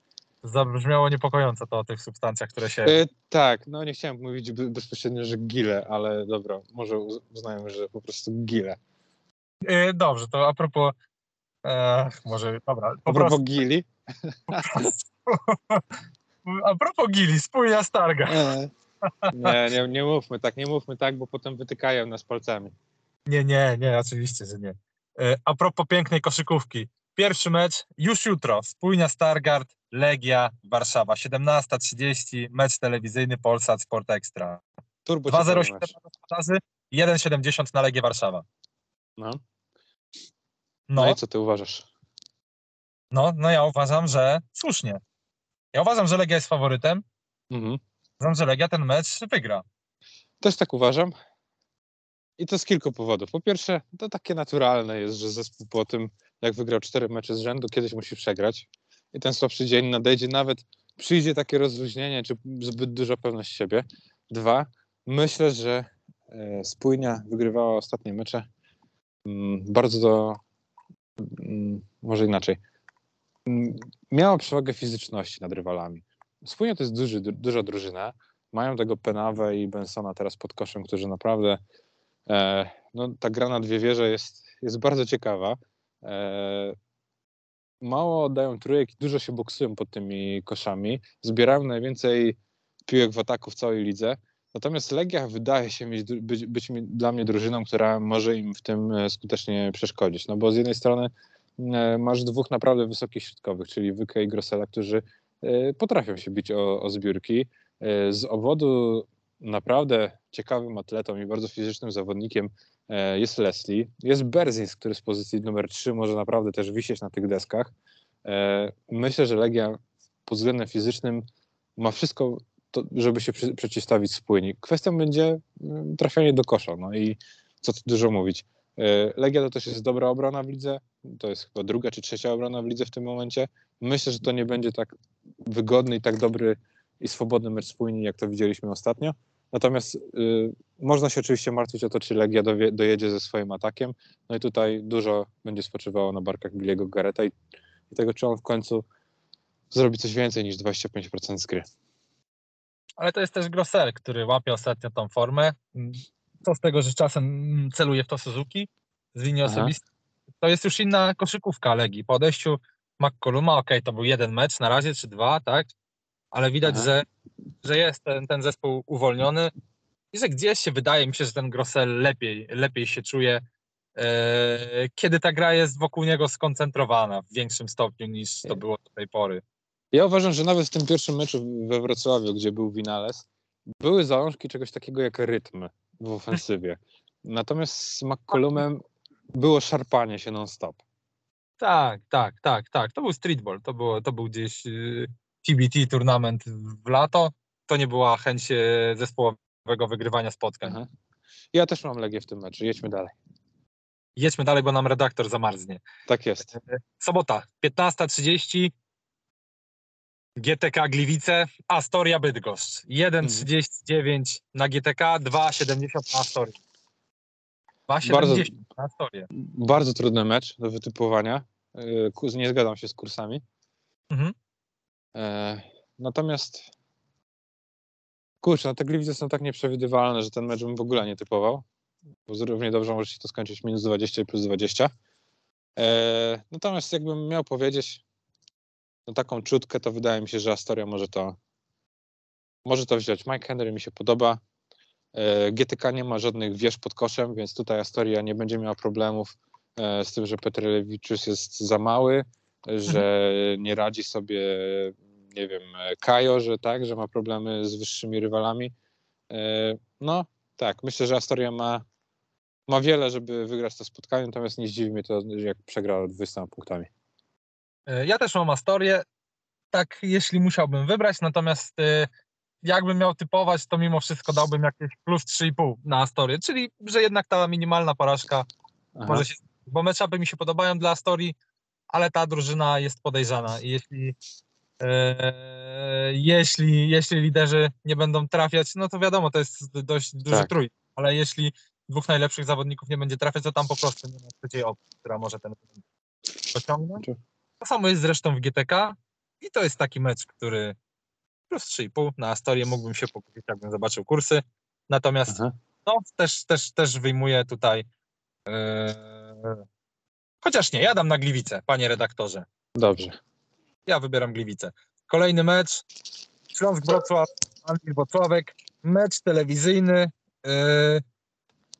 Zabrzmiało niepokojąco to o tych substancjach, które się... E, tak, no nie chciałem mówić bezpośrednio, że gile, ale dobra, może uznajmy, że po prostu gile. E, dobrze, to a propos. E, może, dobra. Po a propos prostu, Gili? <laughs> a propos Gili, spójnia Starga. E, nie, nie, nie mówmy tak, nie mówmy tak, bo potem wytykają nas palcami. Nie, nie, nie, oczywiście, że nie. A propos pięknej koszykówki. Pierwszy mecz już jutro. Spójnia Stargard, Legia, Warszawa. 17.30, mecz telewizyjny Polsat Sport Extra. 2.07 na 1.70 na Legię Warszawa. No. No. no i co ty uważasz? No, no ja uważam, że słusznie. Ja uważam, że Legia jest faworytem. Mhm. Uważam, że Legia ten mecz wygra. Też tak uważam. I to z kilku powodów. Po pierwsze, to takie naturalne jest, że zespół po tym, jak wygrał cztery mecze z rzędu, kiedyś musi przegrać. I ten słabszy dzień nadejdzie, nawet przyjdzie takie rozluźnienie, czy zbyt duża pewność siebie. Dwa, myślę, że e, spójnia wygrywała ostatnie mecze mm, bardzo może inaczej, mm, miała przewagę fizyczności nad rywalami. Wspólnie to jest duży, duża drużyna. Mają tego Penawę i Bensona teraz pod koszem, którzy naprawdę e, no, ta gra na dwie wieże jest, jest bardzo ciekawa. E, mało oddają trójek, dużo się boksują pod tymi koszami. Zbierają najwięcej piłek w ataku w całej lidze. Natomiast Legia wydaje się być, być dla mnie drużyną, która może im w tym e, skutecznie przeszkodzić. No bo z jednej strony e, masz dwóch naprawdę wysokich środkowych, czyli Wykę i Grossela, którzy e, potrafią się bić o, o zbiórki. Z owodu naprawdę ciekawym atletą i bardzo fizycznym zawodnikiem jest Leslie. Jest Berzins, który z pozycji numer 3 może naprawdę też wisieć na tych deskach. Myślę, że Legia pod względem fizycznym ma wszystko to, żeby się przy, przeciwstawić spójnie. Kwestią będzie mm, trafianie do kosza, no i co tu dużo mówić. E, Legia to też jest dobra obrona w lidze, to jest chyba druga czy trzecia obrona w lidze w tym momencie. Myślę, że to nie będzie tak wygodny i tak dobry i swobodny mecz spójny, jak to widzieliśmy ostatnio. Natomiast y, można się oczywiście martwić o to, czy Legia dowie, dojedzie ze swoim atakiem. No i tutaj dużo będzie spoczywało na barkach Billiego Gareta i, i tego, czy on w końcu zrobi coś więcej niż 25% z gry ale to jest też Grosser, który łapie ostatnio tą formę. Co z tego, że czasem celuje w to Suzuki z linii osobistej. To jest już inna koszykówka Legii. Po odejściu McColluma, ok, to był jeden mecz na razie, czy dwa, tak? Ale widać, że, że jest ten, ten zespół uwolniony i że gdzieś się wydaje mi się, że ten Grossel lepiej, lepiej się czuje, e, kiedy ta gra jest wokół niego skoncentrowana w większym stopniu niż to było do tej pory. Ja uważam, że nawet w tym pierwszym meczu we Wrocławiu, gdzie był Winales, były zalążki czegoś takiego jak rytm w ofensywie. <laughs> Natomiast z McCollumem było szarpanie się non-stop. Tak, tak, tak, tak. To był streetball. To, było, to był gdzieś TBT y, turnament w lato. To nie była chęć y, zespołowego wygrywania spotkań. Aha. Ja też mam Legię w tym meczu. Jedźmy dalej. Jedźmy dalej, bo nam redaktor zamarznie. Tak jest. Sobota, 15.30. GTK Gliwice, Astoria Bydgoszcz. 1,39 na GTK, 2,70 na Astorię. 2,70 na Astorię. Bardzo trudny mecz do wytypowania. E, nie zgadzam się z kursami. Mhm. E, natomiast kurczę, no te Gliwice są tak nieprzewidywalne, że ten mecz bym w ogóle nie typował. Bo równie dobrze może się to skończyć minus 20 i plus 20. E, natomiast jakbym miał powiedzieć, no taką czutkę, to wydaje mi się, że Astoria może to może to wziąć. Mike Henry mi się podoba. E, GTK nie ma żadnych wież pod koszem, więc tutaj Astoria nie będzie miała problemów e, z tym, że Petrelewiczus jest za mały, że mhm. nie radzi sobie, nie wiem, Kajo, że tak, że ma problemy z wyższymi rywalami. E, no tak, myślę, że Astoria ma, ma wiele, żeby wygrać to spotkanie, natomiast nie zdziwi mnie to, jak przegra 20 punktami. E, ja też mam Astorię, tak jeśli musiałbym wybrać, natomiast e, jakbym miał typować, to mimo wszystko dałbym jakieś plus 3,5 na Astorię, czyli że jednak ta minimalna porażka Aha. może się... Bo meczapy mi się podobają dla Astorii, ale ta drużyna jest podejrzana i jeśli e, jeśli, jeśli liderzy nie będą trafiać, no to wiadomo, to jest dość duży tak. trój, ale jeśli dwóch najlepszych zawodników nie będzie trafiać, to tam po prostu nie ma trzeciej opcji, która może ten pociągnąć. To samo jest zresztą w GTK i to jest taki mecz, który plus 3,5 na Astorię mógłbym się pokupić, jakbym zobaczył kursy. Natomiast no, też, też, też wyjmuję tutaj yy... chociaż nie, ja dam na Gliwice, panie redaktorze. Dobrze. Ja wybieram Gliwice. Kolejny mecz Śląsk Wrocław, Anwil Wrocławek, mecz telewizyjny, yy...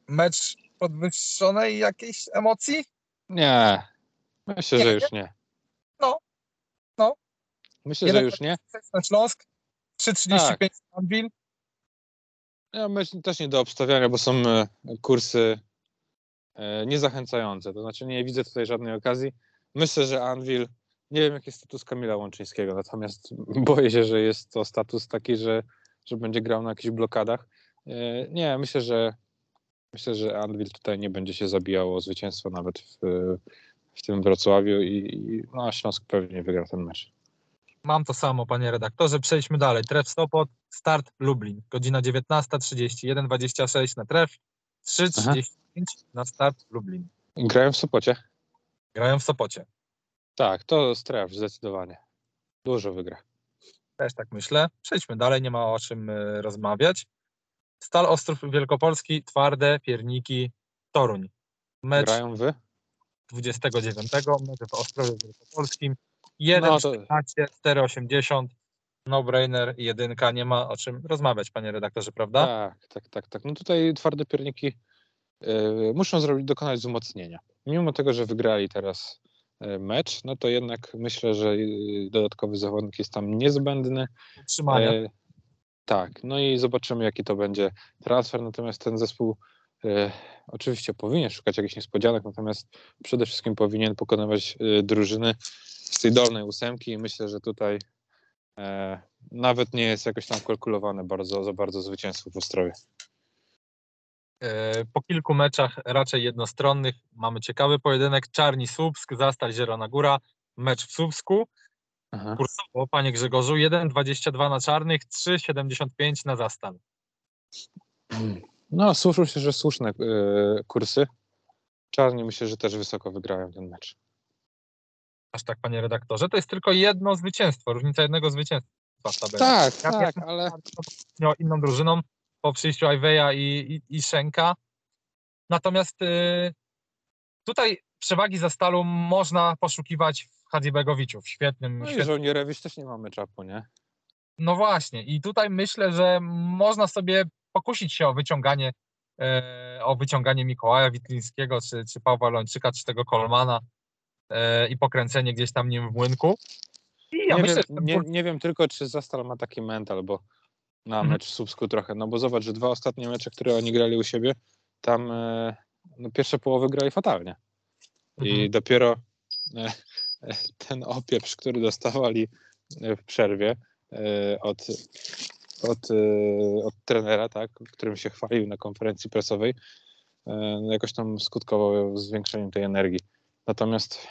mecz podwyższonej jakiejś emocji? Nie, myślę, nie, że już nie. No, no. Myślę, Jeden że już nie. Na Śląsk, 3,35 tak. Anvil. Ja myślę też nie do obstawiania, bo są e, kursy e, niezachęcające. To znaczy nie widzę tutaj żadnej okazji. Myślę, że Anvil, nie wiem jaki jest status Kamila Łączyńskiego, natomiast <laughs> boję się, że jest to status taki, że, że będzie grał na jakichś blokadach. E, nie, myślę, że myślę, że Anvil tutaj nie będzie się zabijało o zwycięstwo nawet w, w tym Wrocławiu i, i no, Śląsk pewnie wygra ten mecz. Mam to samo, panie redaktorze. Przejdźmy dalej. Tref Sopot, start Lublin. Godzina 19.30, 1.26 na tref, 3.35 na start Lublin. Grają w Sopocie? Grają w Sopocie. Tak, to stref zdecydowanie. Dużo wygra. Też tak myślę. Przejdźmy dalej, nie ma o czym e, rozmawiać. Stal Ostrów Wielkopolski, twarde, pierniki, Toruń. Mecz Grają wy? 29 mecz w Ostrowie Wielkopolskim. 1,14, no to... 4,80. no-brainer, jedynka, nie ma o czym rozmawiać, panie redaktorze, prawda? Tak, tak, tak, tak. No tutaj twarde pierniki y, muszą zrobić, dokonać wzmocnienia. Mimo tego, że wygrali teraz y, mecz, no to jednak myślę, że y, dodatkowy zawodnik jest tam niezbędny. Utrzymania. E, tak, no i zobaczymy, jaki to będzie transfer. Natomiast ten zespół oczywiście powinien szukać jakichś niespodzianek, natomiast przede wszystkim powinien pokonywać e, drużyny z tej dolnej ósemki i myślę, że tutaj e, nawet nie jest jakoś tam kalkulowane bardzo, za bardzo zwycięstwo w Ostrowie. E, Po kilku meczach raczej jednostronnych mamy ciekawy pojedynek. Czarni Słupsk, Zastal Zielona Góra, mecz w Słupsku. Aha. Kursowo, panie Grzegorzu, 1,22 na czarnych, 3,75 na Zastal. No, słyszą się, że słuszne e, kursy. Czarni myślę, że też wysoko wygrają ten mecz. Aż tak, panie redaktorze. To jest tylko jedno zwycięstwo, różnica jednego zwycięstwa w tabeli. Tak, Ja tak, ale inną drużyną po przyjściu Iweja i, i, i Szenka. Natomiast y, tutaj przewagi za stalu można poszukiwać w Hadzibegowiciu, w świetnym, no i świetnym żołnierewicz też nie mamy czapu, nie? No właśnie, i tutaj myślę, że można sobie pokusić się o wyciąganie, e, o wyciąganie Mikołaja Witlińskiego, czy, czy Pawła Lończyka, czy tego Kolmana e, i pokręcenie gdzieś tam nim w młynku. Ja nie, myślę, wiem, nie, nie wiem tylko, czy Zastal ma taki mental, bo na Mhm. mecz w Słupsku trochę, no bo zobacz, że dwa ostatnie mecze, które oni grali u siebie, tam e, no pierwsze połowy grali fatalnie. I Mhm. dopiero ten opieprz, który dostawali w przerwie od, od, e, od trenera, tak, którym się chwalił na konferencji prasowej, e, no jakoś tam skutkował zwiększeniem tej energii. Natomiast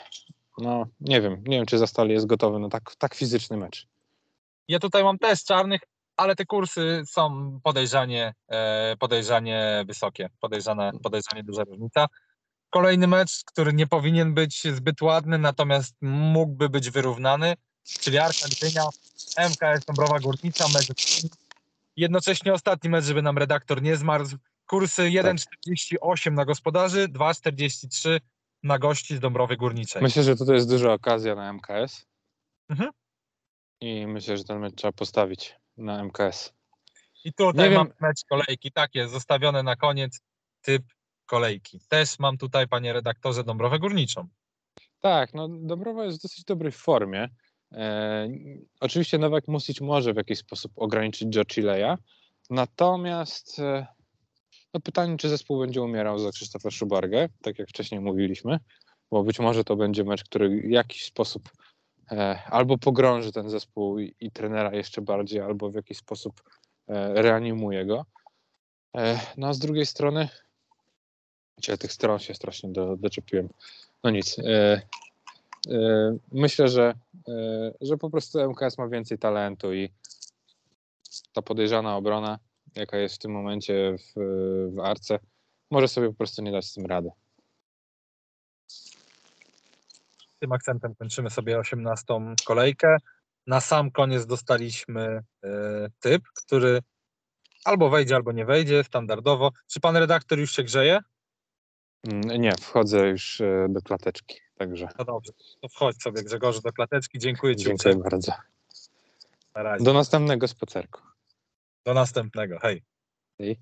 no nie wiem, nie wiem, czy Zastal jest gotowy na tak, tak fizyczny mecz. ja tutaj mam też czarnych, ale te kursy są podejrzanie, e, podejrzanie wysokie, podejrzane, podejrzanie duża różnica. Kolejny mecz, który nie powinien być zbyt ładny, natomiast mógłby być wyrównany, czyli Arka Gdynia, MKS Dąbrowa Górnicza, mecz Jednocześnie ostatni mecz, żeby nam redaktor nie zmarzł. Kursy 1,48 na gospodarzy, 2,43 na gości z Dąbrowy Górniczej. Myślę, że tutaj jest duża okazja na MKS. Mhm. I myślę, że ten mecz trzeba postawić na MKS. I tutaj Nie wiem- mam mecz kolejki, tak jest, zostawione na koniec typ kolejki. Też mam tutaj, panie redaktorze, Dąbrowę Górniczą. Tak, no Dąbrowa jest w dosyć dobrej formie. E, oczywiście Nowak Music może w jakiś sposób ograniczyć Chileya, natomiast e, no pytanie, czy zespół będzie umierał za Krzysztofa Szubargę, tak jak wcześniej mówiliśmy, bo być może to będzie mecz, który w jakiś sposób e, albo pogrąży ten zespół i, i trenera jeszcze bardziej, albo w jakiś sposób e, reanimuje go. E, no a z drugiej strony, Cię tych stron się strasznie do, doczepiłem. No nic. E, myślę, że, e, że po prostu MKS ma więcej talentu i ta podejrzana obrona, jaka jest w tym momencie w, w Arce, może sobie po prostu nie dać z tym rady. Tym akcentem kończymy sobie 18 kolejkę. Na sam koniec dostaliśmy e, typ, który albo wejdzie, albo nie wejdzie, standardowo. Czy pan redaktor już się grzeje? Mm, Nie, wchodzę już e, do klateczki, także No dobrze, to wchodź sobie Grzegorzu do klateczki. Dziękuję ci dziękuję bardzo. Na razie. Do następnego spacerku. Do następnego. Hej. Hej.